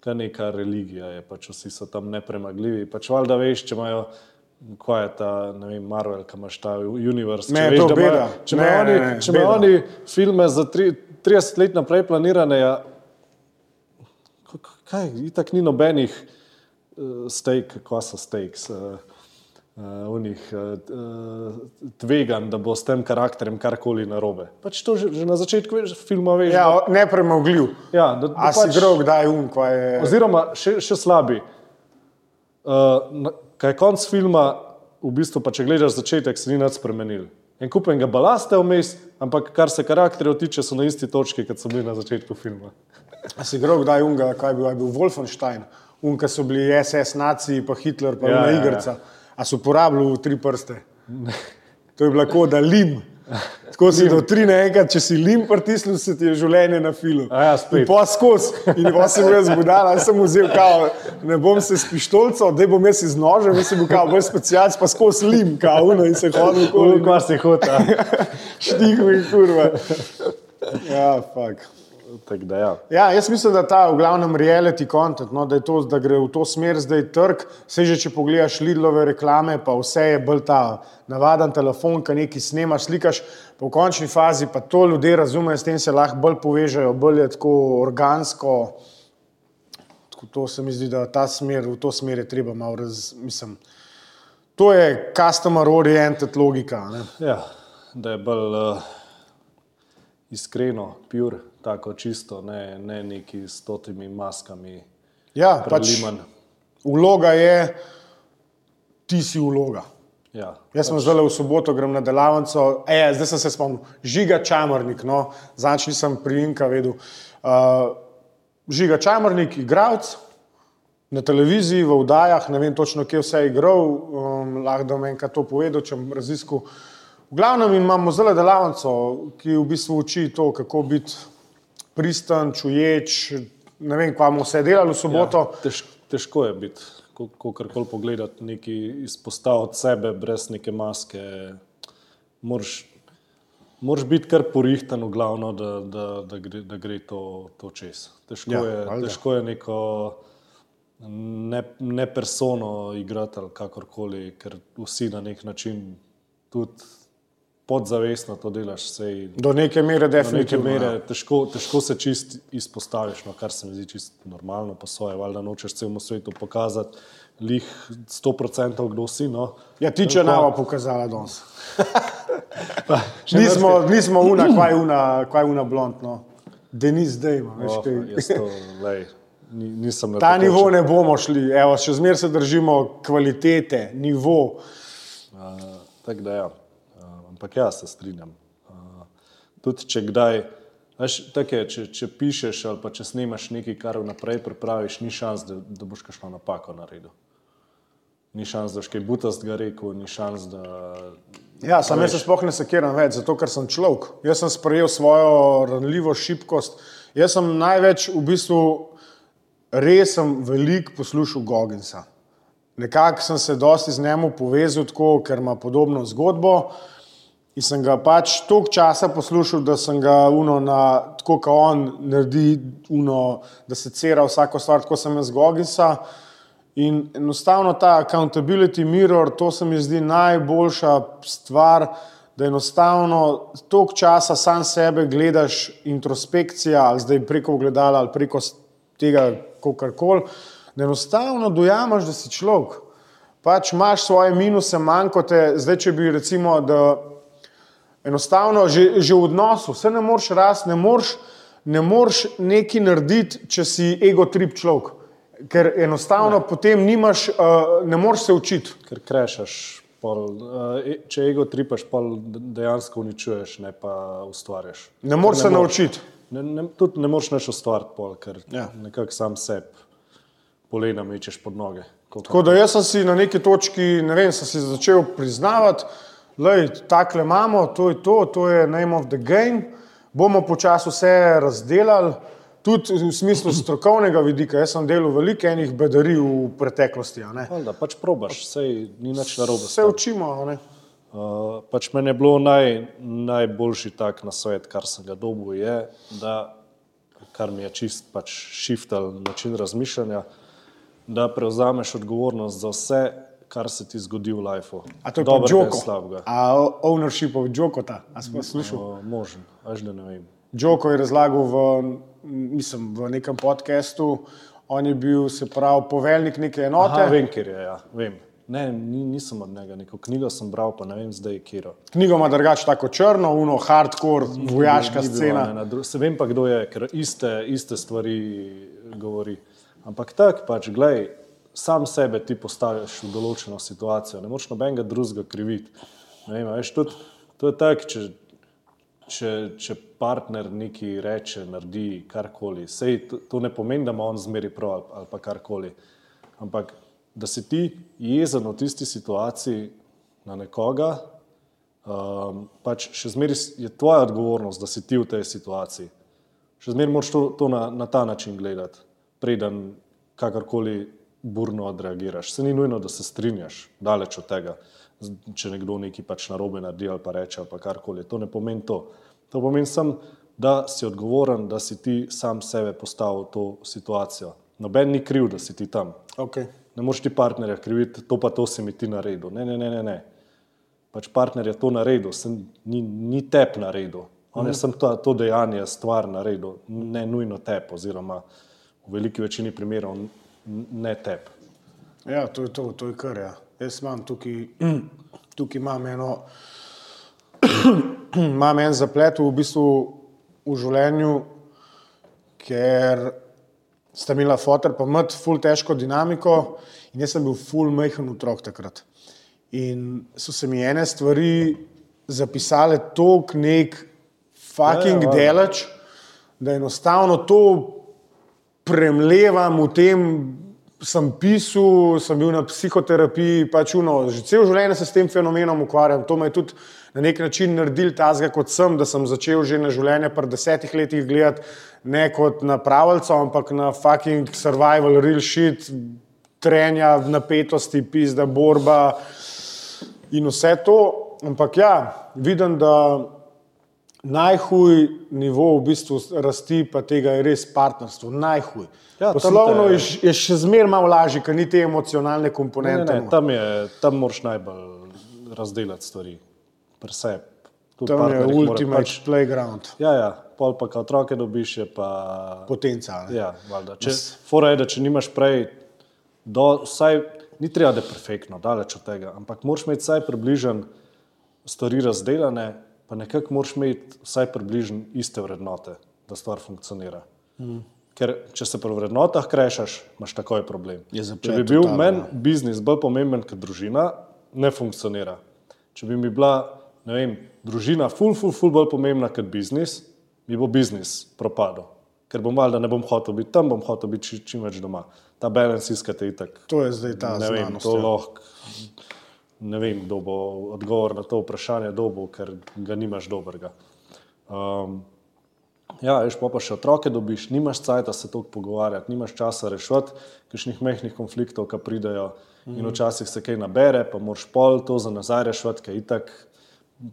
kar neka religija je, pač vsi so tam nepremagljivi. Pač valjda veš, če imajo, kaj je ta, ne vem, Marvel, ki imaš ta univerz. Ne, če veš, da imajo-. Če Ne, imajo ne, oni, ne, če imajo oni filme za tri, 30 let naprej planirane, ja, kaj, itak ni nobenih uh, steak, kva so steaks. Uh, Uh, unih, uh, uh, tvegan, da bo s tem karakterjem karkoli narobe. Pač to že, že na začetku veš, filma veš. Ja, da, nepremagljiv. ja, da, da A si pač, grov, kdaj um, kva je. oziroma še, še slabi. Uh, kaj je konc filma, v bistvu pa če gledaš začetek, se ni nič spremenil. En kupen ga balaste vmes, ampak kar se karakterjev tiče, so na isti točki, kot so bili na začetku filma. A si grov, kdaj um, kaj je bil, je bil Wolfenstein, um, ki so bili SS, naci, pa Hitler, pa Ja, ja, ja, ja. A so uporabljali tri prste. To je bila koda lim. Tako si do tri naenkrat, če si lim pritisnil, se ti je življenje na filu. A ja, pa skozi. In pa sem jaz zbudala, jaz sem vzel kao, ne bom se s pištolco, da bom jaz iz noža, jaz sem bil kao bolj specialc, pa skozi lim, kao, no, in se hodil okoli. Kva se hota. Štihu in kurva. Ja, fuk. Tako da ja. Ja, jaz mislim, da ta v glavnem reality content, no, da, je to, da gre v to smer zdaj trg. Vse že, če pogledaš Lidlove reklame, pa vse je bolj ta navaden telefon, ki nekaj snemaš, slikaš. Pa v končni fazi pa to ljudje razumejo, s tem se lahko bolj povežejo, bolj je tako organsko. Tako to se mi zdi, da ta smer, v to smer je treba malo razmisliti. To je customer oriented logika. Ne? Ja, da je bolj uh, iskreno, pur, tako čisto, ne, ne neki s stotimi maskami. Ja, pač vloga je, ti si vloga. Ja, Jaz sem zdaj v soboto, grem na delavnico, e, zdaj sem se spomnil, žiga čamrnik, no, zanč nisem priimka vedel. Uh, žiga čamrnik, igralec na televiziji, v vdajah, ne vem točno, kje vse je igral, um, lahko da meni kaj to povedal, če bom raziskal. V glavnem imamo zdaj delavnico, ki v bistvu uči to, kako biti pristan, čuječ, ne vem, kva bomo vse delali v soboto. Ja, tež, težko je biti, ko kar koli pogledati, neki izpostav od sebe, brez neke maske. Moraš, moraš biti kar porihtan, v glavno, da, da, da, gre, da gre to, to čez. Težko, ja, je, valjda. težko je neko ne, ne persono igrati ali kakorkoli, ker vsi na nek način tudi podzavestno to delaš. Sej, Do neke mere, Do neke definitivno. mere ja. težko, težko se čist izpostaviš, no, kar se mi zdi čisto normalno, pa svoje, valjda nočeš celemu svetu pokazati, lih 100% kdo si. No. Ja, ti če nama pokazala danes. Nismo, nismo una, kaj una, kaj una blond, no. Denis zdaj ima, veš Oh, kaj. to, lej, ni, nisem na Ta tako nivo ne bomo šli, evo, še zmeraj se držimo kvalitete, nivo. Uh, tako da ja, ampak ja, se strinjam. Uh, tudi če kdaj, veš, tako je, če, če pišeš ali pa če snimaš nekaj, kar vnaprej pripraviš, ni šans, da, da boš kakšno napako naredil. Ni šans, da boš kaj butastega rekel, ni šans, da Ja, sam jaz se sploh ne sekiram več, zato ker sem človek. Jaz sem sprejel svojo ranljivo šibkost Jaz sem največ v bistvu res sem veliko poslušal Goginsa. Nekako sem se dosti z njemu povezal, tako, ker ima podobno zgodbo. In sem ga pač toliko časa poslušal, da sem ga uno na, tako kot on naredi, uno, da se cera vsako stvar, tako sem jaz Goginsa. In enostavno ta accountability mirror, to se mi zdi najboljša stvar, da enostavno toliko časa sam sebe gledaš, introspekcija, ali zdaj preko gledala ali preko tega, kako koli, da enostavno dojamaš, da si človek. Pač imaš svoje minuse, manjkote, zdaj če bi recimo, da enostavno že, že v odnosu, vse ne moreš rasti, ne moreš, ne moreš nekaj narediti, če si ego trip človek. Ker enostavno ne. potem nimaš, uh, ne moreš se učiti. Ker krešaš Pol, uh, če ego tripaš, pa dejansko uničuješ, ne pa ustvarjaš. Ne moreš se naučiti. Ne, ne, tudi ne moreš več ustvariti, pol, ker ja. nekako sam sebi polena mečeš pod noge. Tako da jaz sem si na neki točki, ne vem, sem si začel priznavati, da je tako imamo, to je to, to je name of the game, bomo počasi vse razdelali tudi v smislu strokovnega vidika. Jaz sem delal veliko enih bedarij v preteklosti. Da pač probaš, vse ni nič narobe. Vse učimo. Uh, pač meni je bilo naj, najboljši tak na svet, kar sem ga dobil, je, da, kar mi je čist pač šiftal način razmišljanja, da prevzameš odgovornost za vse, kar se ti zgodi v lifeu. A to je dobro, je slabega. A ownership of Jokota, a smo slišali? Uh, možen, až da ne vem. Joko je razlagal v, mislim, v nekem podkastu, on je bil, se pravi, poveljnik neke enote. Aha, vem, kjer je, ja, vem. Ne, nisem od njega neko knjigo sem bral, pa ne vem zdaj, kje je. Knjigo ima drugače tako črno, uno, hardcore, vojaška ni, ni scena. Bilo, ne, se vem pa, kdo je, ker iste, iste stvari govori. Ampak tako pač, gledaj, sam sebe ti postaviš v določeno situacijo, ne moreš nobenega drugega kriviti. Vem, veš, tudi, to je tako, če če, če partner nekaj reče, naredi karkoli. Sej, to, to ne pomeni, da ima on zmeri prav ali, ali pa karkoli. Ampak da si ti jezen v tisti situaciji na nekoga, um, pač še zmeri je tvoja odgovornost, da si ti v tej situaciji. Še zmeri moraš to, to na, na ta način gledati, preden kakorkoli burno odreagiraš. Se ni nujno, da se strinjaš, daleč od tega če nekdo nekaj pač narobe naredi ali pa reče ali karkoli. To ne pomeni to. To pomeni samo, da si odgovoren, da si ti sam sebe postavil v to situacijo. Noben ni kriv, da si ti tam. Okay. Ne moreš ti partnerja kriviti, to pa to si mi ti naredil. Ne, ne, ne, ne. ne. Pač partner je to naredil, sem, ni, ni tep naredil. On je mhm. sem to, to dejanje, stvar naredil, ne nujno tep, oziroma v veliki večini primerov ne tep. Ja, to je to, to je kar. Ja. Jaz imam tukaj, tukaj imam eno, imam en zaplet v bistvu v življenju, ker sta imela fotor, pa mat, ful težko dinamiko in jaz sem bil ful mehen otrok takrat. In so se mi ene stvari zapisale tok nek fucking ja, ja, delač, da enostavno to premlevam v tem, sem pisal, sem bil na psihoterapiji, pač uno, že cel življenje se s tem fenomenom ukvarjam. To me je tudi na nek način naredil tazga kot sem, da sem začel že na življenje pred desetih letih gledati ne kot na pravico, ampak na fucking survival, real shit, trenja, napetosti, pizda, borba in vse to. Ampak ja, vidim, da najhuj nivo v bistvu rasti pa tega je res partnerstvo, najhuj. Ja, Poslovno te... je, je še zmeraj malo lažje, ker ni te emocionalne komponente. Ne, ne, tam, je, tam moraš najbolj razdeliti stvari, preseb. Tam je ultimate pač, playground. Ja, ja. pol pa kot otroke dobiš, je pa. Potencial. Ja, če, fora je, da če nimaš prej, do, vsaj, ni treba, da je perfektno, daleč od tega, ampak moraš imeti vsaj približen stvari razdeljene, pa nekako moraš imeti vsaj približen iste vrednote, da stvar funkcionira. Mm. Ker če se pri vrednotah krešaš, imaš takoj problem. Če bi bil meni biznis bolj pomemben kot družina, ne funkcionira. Če bi mi bila vem, družina ful, ful, ful bolj pomembna kot biznis, mi bo biznis propadel. Ker bom valjda ne bom hotel biti tam, bom hotel biti čim, več doma. Ta balans iskate itak. To je zdaj ta ne vem, to ja. lahko. Ne vem, kdo bo odgovor na to vprašanje dobil, ker ga nimaš dobrega. Um, Ja, veš, pa, pa še otroke dobiš, nimaš da se toliko pogovarjati, nimaš časa rešiti kakšnih mehkih konfliktov, ki pridejo. Mm -hmm. In včasih se kaj nabere, pa moraš pol to za nazaj rešiti, ker itak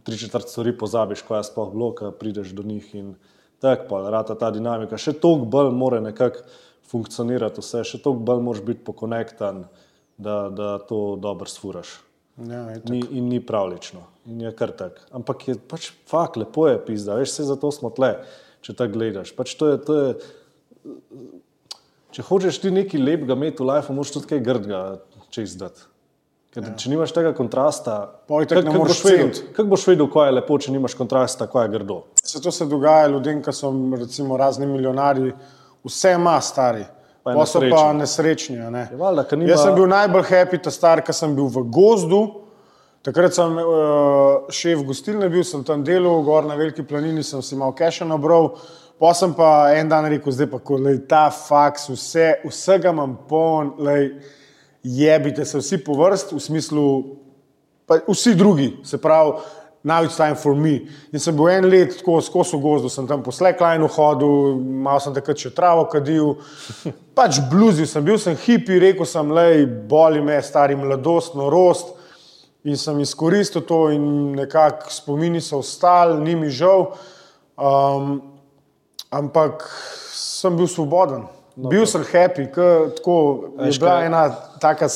tri četrt stvari pozabiš, ko je sploh bilo, ki prideš do njih. In tako pa rata ta dinamika. Še toliko bolj mora nekako funkcionirati vse, še toliko bolj moraš biti pokonektan, da, da to dobro sfuraš. Ja, itak. Ni, in ni pravlično, in je kar tak. Ampak je pač fakt, lepo je pizda, veš, vse zato smo tle, če tako gledaš. Pač to je, to je, če hočeš ti nekaj lepega imeti v lifeu, moraš tudi kaj grdega čez dati. Ker, ja. Če nimaš tega kontrasta, kako moreš boš vedel, kako boš vedel, kaj je lepo, če nimaš kontrasta, kaj je grdo. Se to se dogaja ljudem, ki so recimo razni milijonarji, vse ima stari, Pa pa, je so pa nesrečen. nesrečni. Ne? Je valjda, ker nima- Jaz sem bil najbolj happy, ta star, ker sem bil v gozdu. Takrat sem uh, šef gostilne bil, sem tam delal, gor na Veliki planini sem si malo keša nabral. Pa sem pa en dan rekel, zdaj pa, ko lej, ta faks, vse, vsega imam poln, lej, jebite se vsi po vrst, v smislu, pa vsi drugi, se pravi, now it's time for me. In sem bil en let tako skozi v gozdu, sem tam po Slacklinu hodil, malo sem takrat še travo kadil, pač bluzil sem, bil sem hipi, rekel sem, lej, boli me, stari mladost, norost. In sem izkoristil to, in nekako spomini so ostali, ni mi žal. Um, ampak sem bil svoboden. No, bil sem happy, ker tako je bila ena taka,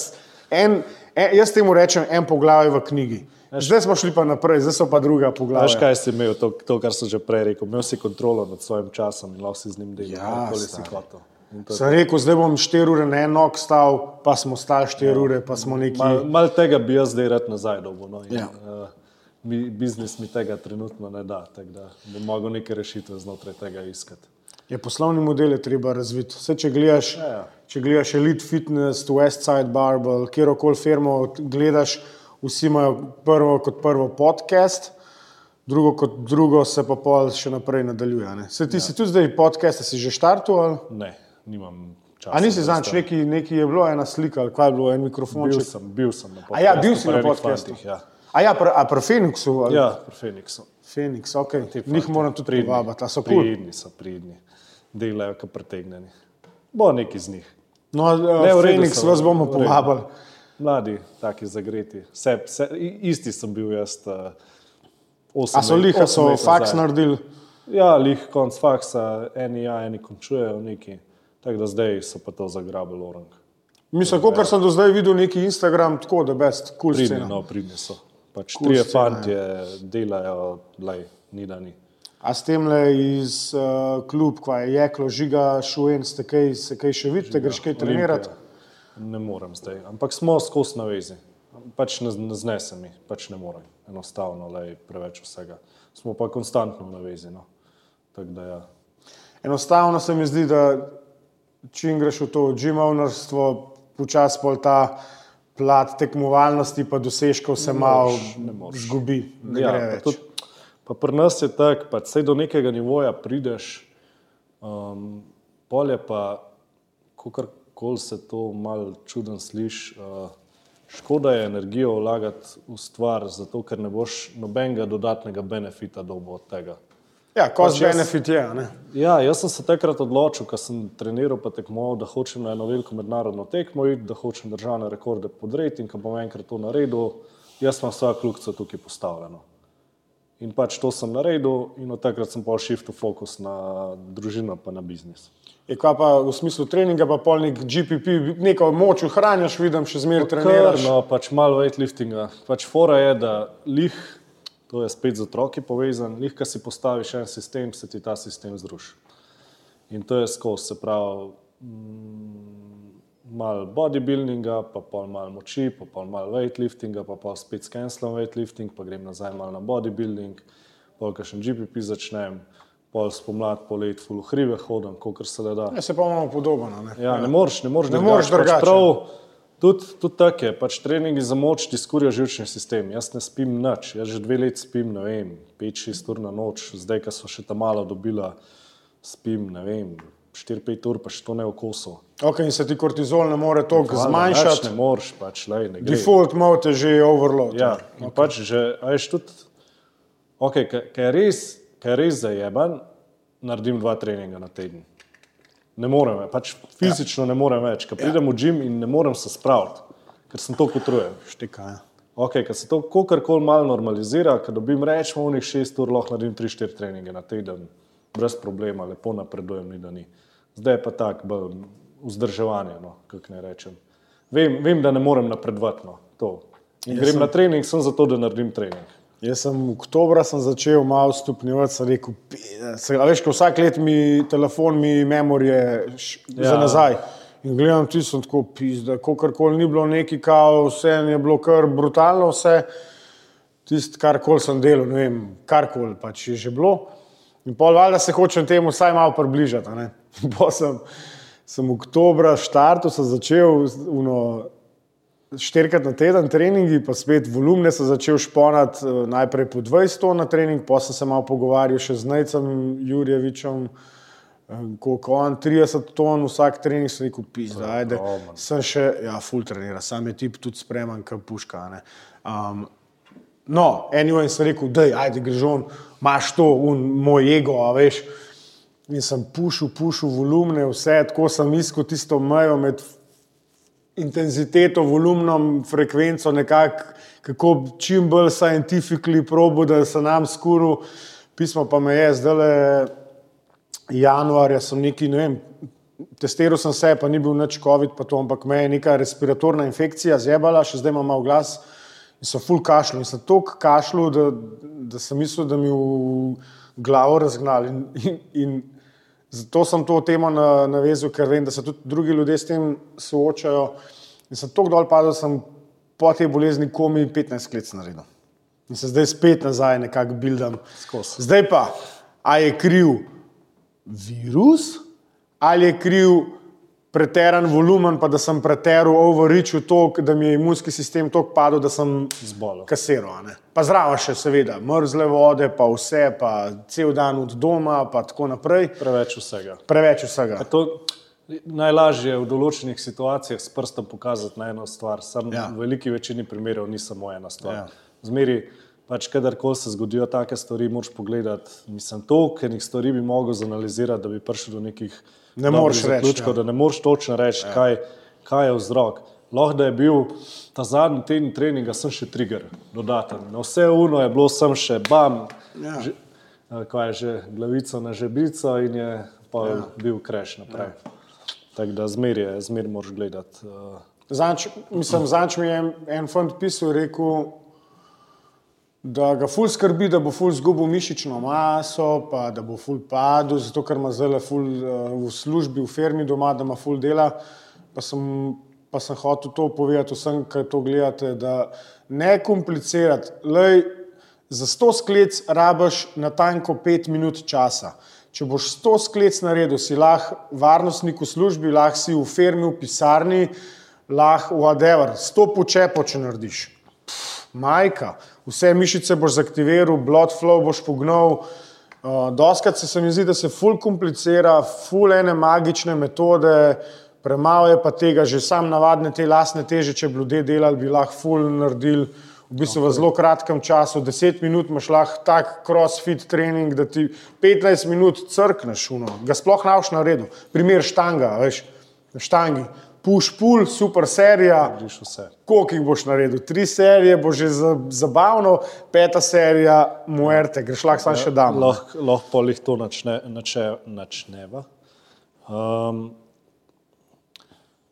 en, en, jaz temu rečem en poglavje v knjigi. Zdaj smo šli pa naprej, zdaj so pa druga Veš, poglavja. kaj si imel, to, to, kar sem že prej rekel, imel si kontrolo nad svojim časom in lahko si z njim delal, Ja, karkoli si hotel. Sem rekel, zdaj bom 4 ure na en nog stal, pa smo stali 4 ure, pa smo neki. Mal, mal tega bi jaz zdaj rad nazaj dobil. No, in, Ja. uh, mi, biznis mi tega trenutno ne da, tako da bom mogel neke rešitve znotraj tega iskati. Je poslovni model je treba razviti. Vse, če gledaš, Ja, ja. če gledaš Elite Fitness, Westside Barbell, kjerkoli firmo gledaš, vsi imajo prvo kot prvo podcast, drugo kot drugo se pa pol še naprej nadaljuje. Se ti ja. si tudi zdaj podcast, si že štartoval? ali? Ne, nimam časa. A nisi zanč, sta- neki, neki je bilo, ena slika, ali kaj je bilo, en Bil mikrofonček. sem, bil sem na podkastu. A ja, bil si na fantih, Ja, A ja, pri, a pri Phoenixu? ali? ja pri Feniksu. Phoenix, ok. Njih moram tudi Pridni. povabiti, a so kul. Cool. Pridni so, pridni. Delajo, kot pretegnjeni. Bo neki z njih. No, Ne, v so, vas bomo povabili. Mladi, taki zagreti. Vse, i- isti sem bil jaz. Uh, A so liha, so faks naredili? Ja, lih konc faksa, eni ja, eni končujejo neki. Tako da zdaj so pa to zagrabili orang. Mislim, kot kar sem do zdaj videl, neki Instagram, tako da best, kul cool scena. no, pridni so. Pač Cool trije fantje delajo, lej, ni da ni. A s tem le iz uh, klub, kva je jeklo, žiga, šujen, ste kaj, se kaj še vidite, greš kaj trenirati? Ne morem zdaj, ampak smo skozi navezi. Pač ne, ne znese mi, pač ne morem. Enostavno, lej, preveč vsega. Smo pa konstantno v navezi. No. Tako da ja. Enostavno se mi zdi, da čim greš v to džimovnarstvo, počasi pol ta plat tekmovalnosti pa dosežkov se malo zgubi, ne ja, gre pa več. tudi- Pa pri nas je tako, pa vse do nekega nivoja prideš, um, pol je pa, kakorkoli se to malo čuden sliši, uh, škoda je energijo vlagati v stvar, zato ker ne boš nobenega dodatnega benefita dobil od tega. Ja, cost Pač benefit je, ne? Ja, jaz sem se takrat odločil, ko sem treniral pa tekmoval, da hočem na eno veliko mednarodno tekmo iti, da hočem državne rekorde podreti in ko bom enkrat to naredil, jaz imam vsa kljukca tukaj postavljeno. In pač to sem naredil in od takrat sem pa shiftil fokus na družino pa na biznis. Je kaj pa v smislu treninga, pa pol nek GPP, neko moč ohranjaš, vidim, še zmeraj treniraš. No, pač malo weightliftinga. Pač fora je, da lih, to je spet z otroki povezan, lih, ko si postaviš en sistem, se ti ta sistem zruši. In to je skozi, se pravi, mm, malo bodybuildinga, pa pol malo moči, pa pol malo weightliftinga, pa pol spet skenslom weightlifting, pa grem nazaj malo na bodybuilding, pol kakšen GPP začnem, pol spomlad, polet, full hribe hodim, kolikor se le da. Ja, se pa imamo podobno. Ne? Ja, ne moreš, ne moreš Ne moreš drugače. Pač prav, tudi, tudi tako je, pač treningi za moč ti skurijo živčni sistem. Jaz ne spim nič, jaz že dve leti spim, ne vem, 5-6 ur na noč, zdaj, ko so še ta malo dobila, spim, ne vem, 4-5 ur, pa še to ne v kosu. Okay, in se ti kortizol ne more toliko zmanjšati. Ne moreš, pač, lej, ne gre. Default mode je že overload. Ja, in pač že, a veš tudi, okay, kaj je res, kaj je res zajeban, naredim dva treninga na teden. Ne morem, več, pač fizično ne morem več. Ker pridem v gim in ne morem se spraviti, ker sem to utrujen. Štika, ja. Okay, ker se to kakorkoli malo normalizira, ker dobim rečemo, v njih šest ur lahko naredim tri, štiri treninge na teden, brez problema, lepo napredujem, ni da ni. Zdaj je pa tako, vzdrževanje, no, kako ne rečem. Vem, vem, da ne morem napredovati. No, to. in grem na trening, sem zato, da naredim trening. Jaz sem v oktobra sem začel malo stopnjevati, sem rekel, "Pi- se- veš, ko vsak let mi telefon, mi memorije Ja. za nazaj. In gledam, ti sem tako pizda, kakorkoli ni bilo neki kao, vse je bilo kar brutalno, vse. Tisto, kar koli sem delal, ne vem, karkoli pač je že bilo. In pol valjda se hočem temu vsaj malo približati. Pol sem, sem oktobra štartu, sem začel uno, štirikrat na teden treningi, pa spet volumne sem začel šponati, eh, najprej po 20 ton na trening, pa sem se malo pogovarjal še z Najcem Jurjevičem, eh, koliko on 30 ton vsak trening, sem rekel, pizda, ajde. Sem še, ja, full trenira, sam je tip tudi spreman, kot puška. Um, no, anyway, sem rekel, da ajde, greš on, imaš to, moj ego, a veš. In sem pušil, pušil volumne, vse, tako sem iskal tisto mejo med intenziteto, volumnom, frekvenco, nekako, kako čim bolj scientifically probo, da se nam skuru. Pismo pa me je zdaj januarja, sem neki, ne vem, testiral sem se, pa ni bil nič COVID, pa to, ampak me je neka respiratorna infekcija zjebala, še zdaj imam malo glas in sem full kašljal. In sem toliko kašljal, da, da sem mislil, da mi v glavo razgnali. In, in, in zato sem to temo na, navezal, ker vem, da se tudi drugi ljudje s tem soočajo. In sem tako dol padel, da sem po tej bolezni komi 15 let naredil. In se zdaj spet nazaj nekako bildam. Skozi. Zdaj pa, a je kriv virus ali je kriv preteran volumen, pa da sem preteral overreachil toliko, da mi je imunski sistem toliko padel, da sem Zbolel. kasiral. Pa zraven še seveda mrzle vode, pa vse, pa cel dan od doma, pa tako naprej. Preveč vsega. Preveč vsega. To, najlažje je v določenih situacijah s prstom pokazati na eno stvar. Sam Ja. V veliki večini primerov ni samo ena stvar. Ja. Zmeri, pač kadarkoli se zgodijo take stvari, moraš pogledati. Mislim, to, ker nekaj stvari bi mogel zanalizirati, da bi prišel do nekih Ne moreš reči, ja. da ne moreš točno reči, ja. kaj, kaj je vzrok. Lahko da je bil ta zadnji teden treninga, sem še trigger, dodaten. Na vse uno je bilo, sem še bam, Ja. že, kaj je že, glavico na žebico in je pa ja. bil kreš naprej. Ja. Tako da zmer je, zmer moraš gledati. Zanč, mislim, zanč mi je en, en fant pisal, rekel, da ga ful skrbi, da bo ful zgubil mišično maso, pa da bo ful padel, zato ker ima zdaj ful uh, v službi, v firmi doma, da ima ful dela. Pa sem, pa sem hotel to povedati vsem, ki to gledate, da ne komplicirati. Lej, za 100 sklec rabaš na tanko 5 minut časa. Če boš 100 sklec naredil, si lahko varnostnik v službi, lahko si v firmi, v pisarni, lahko whatever, 100 počepo, če narediš. Majka, vse mišice boš zaktiviral, blood flow boš pognal. Uh, Doskrat se, se mi zdi, da se ful komplicira, ful ene magične metode, premalo je pa tega, že sam navadne te lasne teže, če bi ljudje delali, bi lahko ful naredili. V bistvu v zelo kratkem času, 10 minut imaš lahko tak crossfit trening, da ti 15 minut crkneš, uno, ga sploh ne boš naredil. Primer štanga, veš, štangi. Push, pull, super serija, vse. Koliko jih boš naredil? Tri serije bo že za- zabavno, peta serija, muerte, greš lahko samo še dan. Lahko lahko pol jih to načne, nače, načneva. Um,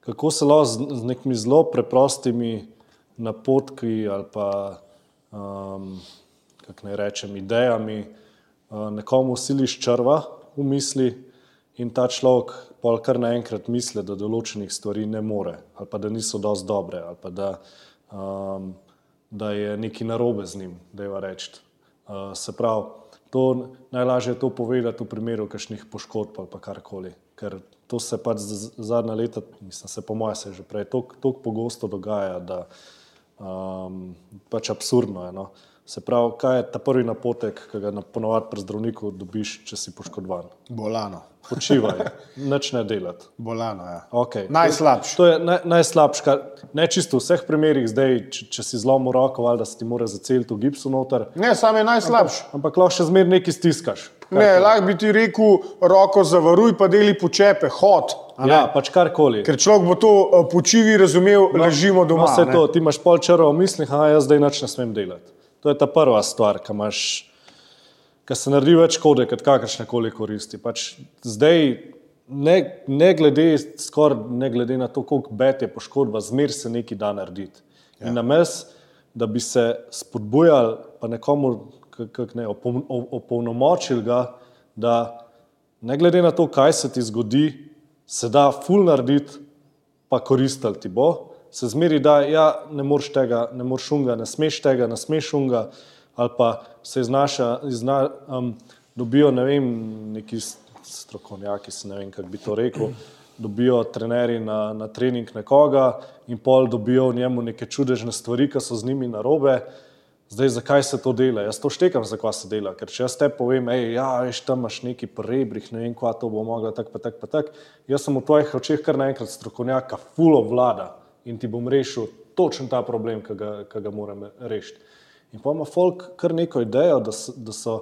kako se lahko z, z nekimi zelo preprostimi napotki ali pa, um, kako naj rečem, idejami uh, nekomu siliš črva v misli in ta človek pol kar naenkrat misli, da določenih stvari ne more ali pa da niso dosti dobre ali pa da, um, da je nekaj narobe z njim, da je reči. Uh, se pravi, to najlažje je to povedati v primeru kakšnih poškodb ali karkoli. Ker to se pač zadnja leta, mislim, se po mojem, se že prej tako pogosto dogaja, da um, pač absurdno je. No? Se pravi, kaj je ta prvi napotek, ki ga ponovadi pri zdravniku dobiš, če si poškodovan? Bolano. Počivaj, nič ne delati. Bolano, ja. Okay. Najslabši. To je naj, najslabše, kar ne čisto v vseh primerih, zdaj, če, če si zlomil roko, ali da se ti mora zaceliti v gipsu noter, Ne, sam je najslabši. ampak lahko še zmeraj nekaj stiskaš. Ne, lahko bi ti rekel, roko zavaruj, pa deli počepe, hod. Ja, pač karkoli. Ker človek bo to eh, počivi razumel, ležimo doma. No, vse to, ti imaš pol črva v mislih, a jaz zdaj nič ne smem delati. To je ta prva stvar, ki imaš, ki se naredi več škode, kot kakršne koli koristi. Pač zdaj, ne, ne, glede, skor, ne glede na to, koliko bet je poškodba, zmer se nekaj da narediti. Ja. In names, da bi se spodbujali, pa nekomu kak ne, opolnomočili ga, da ne glede na to, kaj se ti zgodi, se da ful narediti, pa koristil ti bo. Se zmeri, da ja, ne moreš tega, ne moreš unga, ne smeš tega, ne smeš unga, ali pa se iznaša, izna, um, dobijo ne vem, neki strokovnjaki, ne vem, kako bi to rekel, dobijo trenerji na, na trening nekoga in pol dobijo v njemu neke čudežne stvari, ki so z njimi narobe. Zdaj, zakaj se to dela? Jaz to štekam, zakaj se dela. Ker če jaz te povem, hej, ja, veš, tam imaš neki prebrih, ne vem, kva to bo mogla, tako pa tako pa tako. Jaz sem v tvojih očeh kar naenkrat strokovnjaka, fulo vlada in ti bom rešil točen ta problem, ki ga, ki ga moram rešiti. In pa ima folk kar neko idejo, da so, da so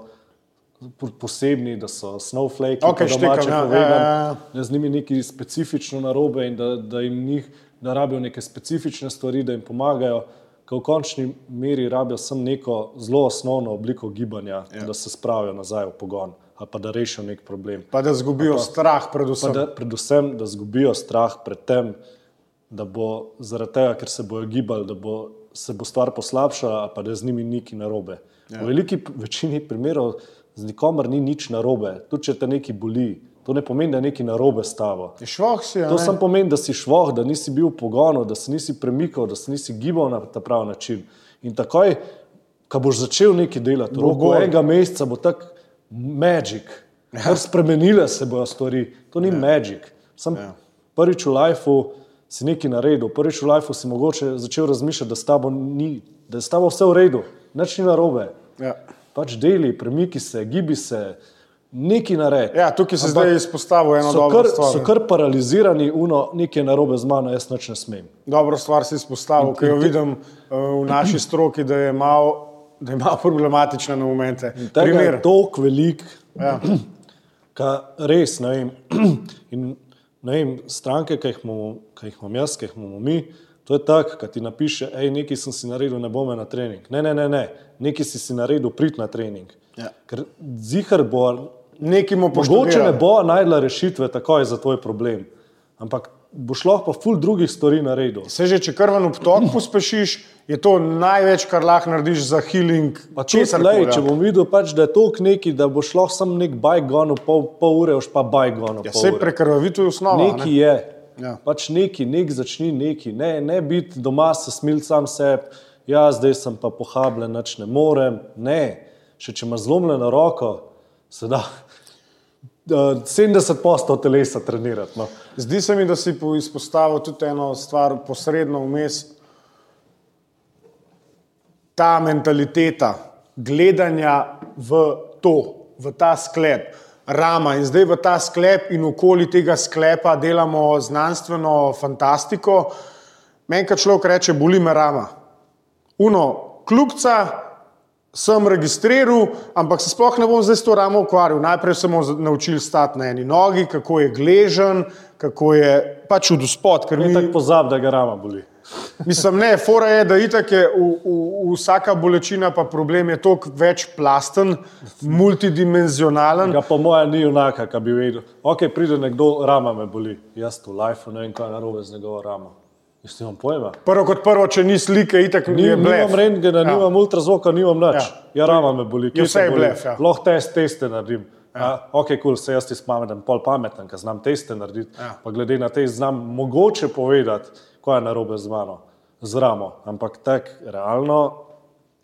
po- posebni, da so snowflake, Okej, štekam, ja, ja, ja, ja. da z njimi nekaj specifično narobe in da, da jim njih, da rabijo neke specifične stvari, da jim pomagajo, ki v končni meri rabijo samo neko zelo osnovno obliko gibanja, ja. da se spravijo nazaj v pogon ali pa da rešijo nek problem. Pa da zgubijo strah, Pa predvsem. da, predvsem, da zgubijo strah pred tem, da bo zaradi tega, ker se bojo gibali, da bo, se bo stvar poslabšala, pa da z njimi nekaj narobe. Ja. V veliki večini primerov z nikomer ni nič narobe, tudi če te nekaj boli. To ne pomeni, da je nekaj narobe s tabo. Švoh si, To samo pomeni, da si švoh, da nisi bil v pogonu, da se nisi premikal, da se nisi gibal na ta pravi način. In takoj, ko boš začel nekaj delati, v roku enega meseca bo tak magic, kar spremenile se bojo stvari. To ni ja. magic. Sam ja. prvič v lifeu si nekaj naredil, prvič v lifeu si mogoče začel razmišljati, da s tabo ni, da je s tabo vse v redu, nič ni narobe. Ja. Pač deli, premiki se, gibi se, nekaj naredi. ja, tukaj se zdaj izpostavil eno So dobro kar, stvar. so kar paralizirani, uno, nekaj narobe z mano, jaz nič ne smem. Dobro stvar si izpostavil, ker jo vidim uh, v naši stroki, da je malo da je malo problematična na momente. Tega je Primer. toliko velik, Ja. ka res ne vem. In, vem stranke, ki jih, imamo, ki jih imam jaz, ki jih imamo mi, to je tako, da ti napiše, hej, nekaj sem si naredil, ne bom na trening. Ne, ne, ne, ne. nekaj si si naredil, prid na trening. Ja. Ker zihar bo, Nekim mogoče ne bo najdla rešitve takoj za tvoj problem, ampak boš lahko pa ful drugih stvari naredil. Se že, če krven obtok pospešiš, je to največ, kar lahko narediš za healing. Česar lej, koli. če bom videl, pač, da je to neki, da boš lahko samo nek bajgon, pol, pol ure, boš pa bajgon. Ja, se prekrvavitev je osnova. Neki ne? je. Ja. Pač neki, nek začni neki. Ne, ne biti doma, se smil sam sebi, ja, zdaj sem pa pohabljen, nič ne morem. Ne, še če imaš zlomljeno roko, se da 70 postov telesa trenirati. No. Zdi se mi, da si po- izpostavil tudi eno stvar posredno vmes. Ta mentaliteta gledanja v to, v ta sklep, rama in zdaj v ta sklep in okoli tega sklepa delamo znanstveno fantastiko. Meni, kad človek reče, boli me rama. Uno, kljubca, sem registriral, ampak se sploh ne bom zdaj s to ramo ukvarjal. Najprej sem se naučil stati na eni nogi, kako je gležen, kako je pač v spod. Ker mi, tako pozab, da ga rama boli. mislim, ne, fora je, da itak je v, v, v vsaka bolečina, pa problem je toliko večplasten, multidimenzionalen. Ga pa moja ni junaka, ki bi vedel. Ok, pride nekdo, rama me boli. Jaz tu life, ne vem, kaj je narobe z njegovo ramo. Jaz nimam pojma. Prvo kot prvo, če ni slike, itak Ni, blef. nimam rentgena, ja. nimam ultrazvoka, nimam nič. Ja. Ja, ja rama me boli. kje vse je blef, ja. Lahko test, teste naredim. Ja. Ok, kul, cool, se jaz ti spameten, pol pameten, ker znam teste narediti. Ja. Pa glede na te znam mogoče povedati, kaj je narobe z mano, z ramo. Ampak tak, realno,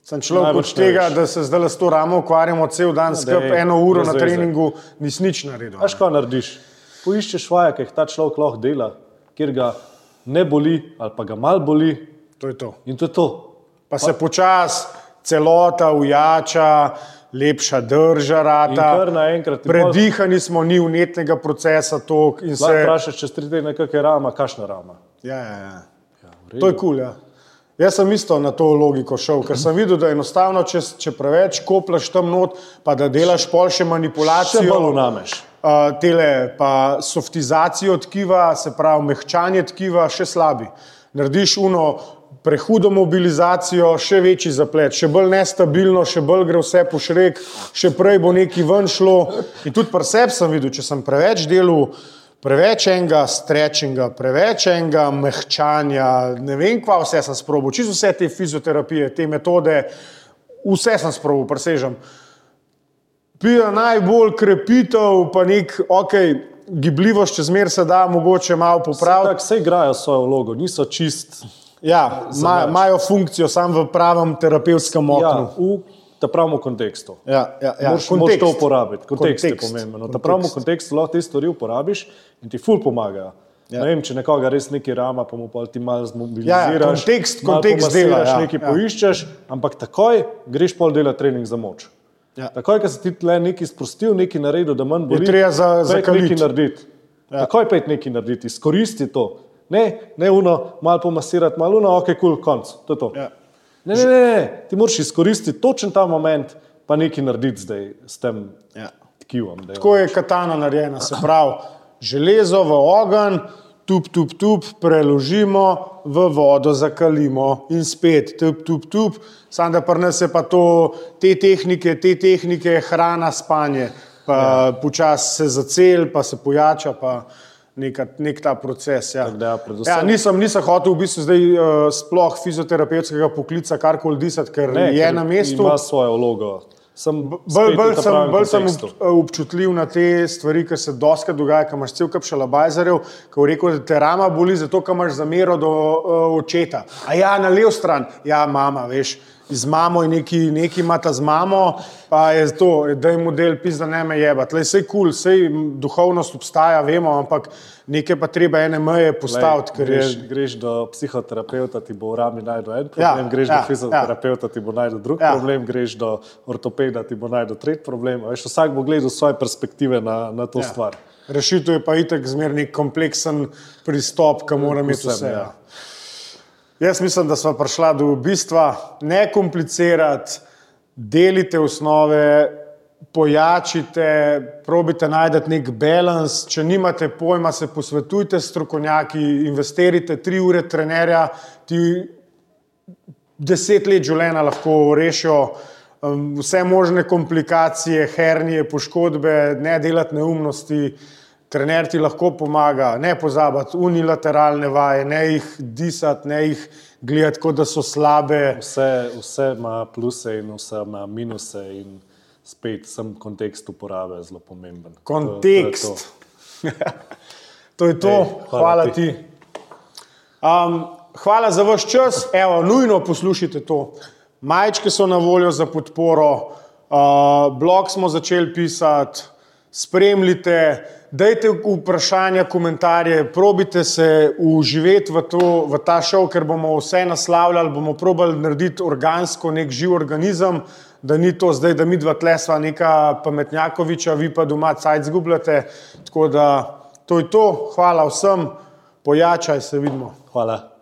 Sem človek od tega, da se zdaj s to ramo ukvarjamo cel dan, skrb dej, eno uro na treningu, nisi nič naredil. veš, kaj narediš? Poiščeš vaje, ki jih ta človek lahko dela, kjer ga ne boli ali pa ga mal boli To je to. in to je to. Pa se počasi celota ujača, lepša drža rata. Predihani smo, ni vnetnega procesa tok se. vprašaš čez tri tedne, kakšna je rama, kakšna rama. Ja, ja, ja. Ja. To je kul. Cool, ja. Jaz sem isto na to logiko šel, ker sem videl, da je enostavno, če, če preveč koplaš tam not, pa da delaš pol še Še manipulacijo. bolj unameš. Uh, tele, pa softizacijo tkiva, se pravi, mehčanje tkiva, še slabi. Narediš uno prehudo mobilizacijo, še večji zaplet, še bolj nestabilno, še bolj gre vse po šrek, še prej bo neki ven šlo. In tudi pri sebi sem videl, če sem preveč delal, preveč enega strečinga, preveč enega mehčanja, ne vem, kva vse sem sprobil, čisto vse te fizioterapije, te metode, vse sem sprobil, presežem pije najbolj krepitev, pa nek, ok, gibljivost, če zmer se da, mogoče malo popraviti. Tako se igrajo svojo vlogo, niso čist. Ja, ima- imajo funkcijo samo v pravem terapevtskem Ja, oknu. v ta pravem kontekstu. Ja, ja, ja. Moš, moš to uporabiti. Kontekst, kontekst je Kontekst. pomemben. V ta pravem kontekstu lahko te stvari uporabiš in ti ful pomagajo. Ja. Ne vem, če nekoga res nekaj rama, pa mu pa ti malo zmobiliziraš. Ja, ja, kontekst- malo kontekst dela, ja, nekaj ja. poiščeš, ampak takoj greš pol delati trening za moč. Ja. Takoj, ko si ti tle nekaj sprostil, nekaj naredil, da manj boli, treba za- zakaliti. nekaj narediti. Ja. Takoj pet nekaj narediti, izkoristi to. Ne, ne uno, malo pomasirati, malo uno, ok, kul, cool, konc. To je to. Ja. Ne, ne, ne, ne, ti moraš izkoristiti točen ta moment, pa nekaj narediti zdaj s tem Ja. tkivom. je- Tako je katana narejena, se pravi, železo v ogenj, tup, tup, tup, preložimo, v vodo zakalimo in spet, tup, tup, tup. Sam da je pa to, te tehnike, te tehnike, hrana, spanje, pa ja. počasi se zacel, pa se pojača, pa neka, nek ta proces. Ja. Da ja, predvsem- Ja, nisem, nisem hotel v bistvu zdaj uh, sploh fizioterapevtskega poklica karkoli disati, ker Ne, je ker na mestu. Ima svojo vlogo. Sem Bolj, v bolj, sem, bolj sem občutljiv na te stvari, ki se doska dogaja, ko imaš cel kup šalabajzerjev, ki je rekel, da te rama boli, zato ker imaš zamero do uh, očeta. A ja, na lev stran, ja, mama, veš. Z mamo je neki, neki imata z mamo, pa je to, da je model pisa, ne me jeba. Tle je kul, cool, sej duhovnost obstaja, vemo, ampak nekaj pa treba ene meje postaviti, ker je greš, greš do psihoterapeuta, ti bo v rami najdel en Ja, problem, greš ja, do fizioterapeuta, ti bo najdel drug Ja. problem, greš do ortopeda, ti bo najdel tretji problem. Veš, vsak bo gledal svoje perspektive na, na to ja. stvar. Rešitev je pa itek zmerni kompleksen pristop, ki mora imeti Povsem, vse. ja. Ja. Jaz mislim, da smo prišla do bistva, ne komplicirati, delite osnove, pojačite, probite najti nek balans. Če nimate pojma, se posvetujte s strokovnjaki, investirite tri ure trenerja, ti deset let življenja lahko rešijo um, vse možne komplikacije, hernije, poškodbe, ne delati neumnosti. Trener ti lahko pomaga, ne pozabiti unilateralne vaje, ne jih disati, ne jih gledati, kot da so slabe. Vse, vse ima pluse in vse ima minuse in spet sem kontekst uporabe zelo pomemben. Kontekst. To, to je to. To je to, Ej, hvala, hvala ti. ti. Um, hvala za vaš čas, Evo, nujno poslušajte to. Majčke so na voljo za podporo, uh, blog smo začeli pisati, spremljite, dajte vprašanja, komentarje, probite se uživeti v, to, v ta šov, ker bomo vse naslavljali, bomo probali narediti organsko nek živ organizem, da ni to zdaj, da mi dva tlesva neka pametnjakoviča, vi pa doma cajt zgubljate. Tako da to je to, hvala vsem, pojačaj se vidimo. Hvala.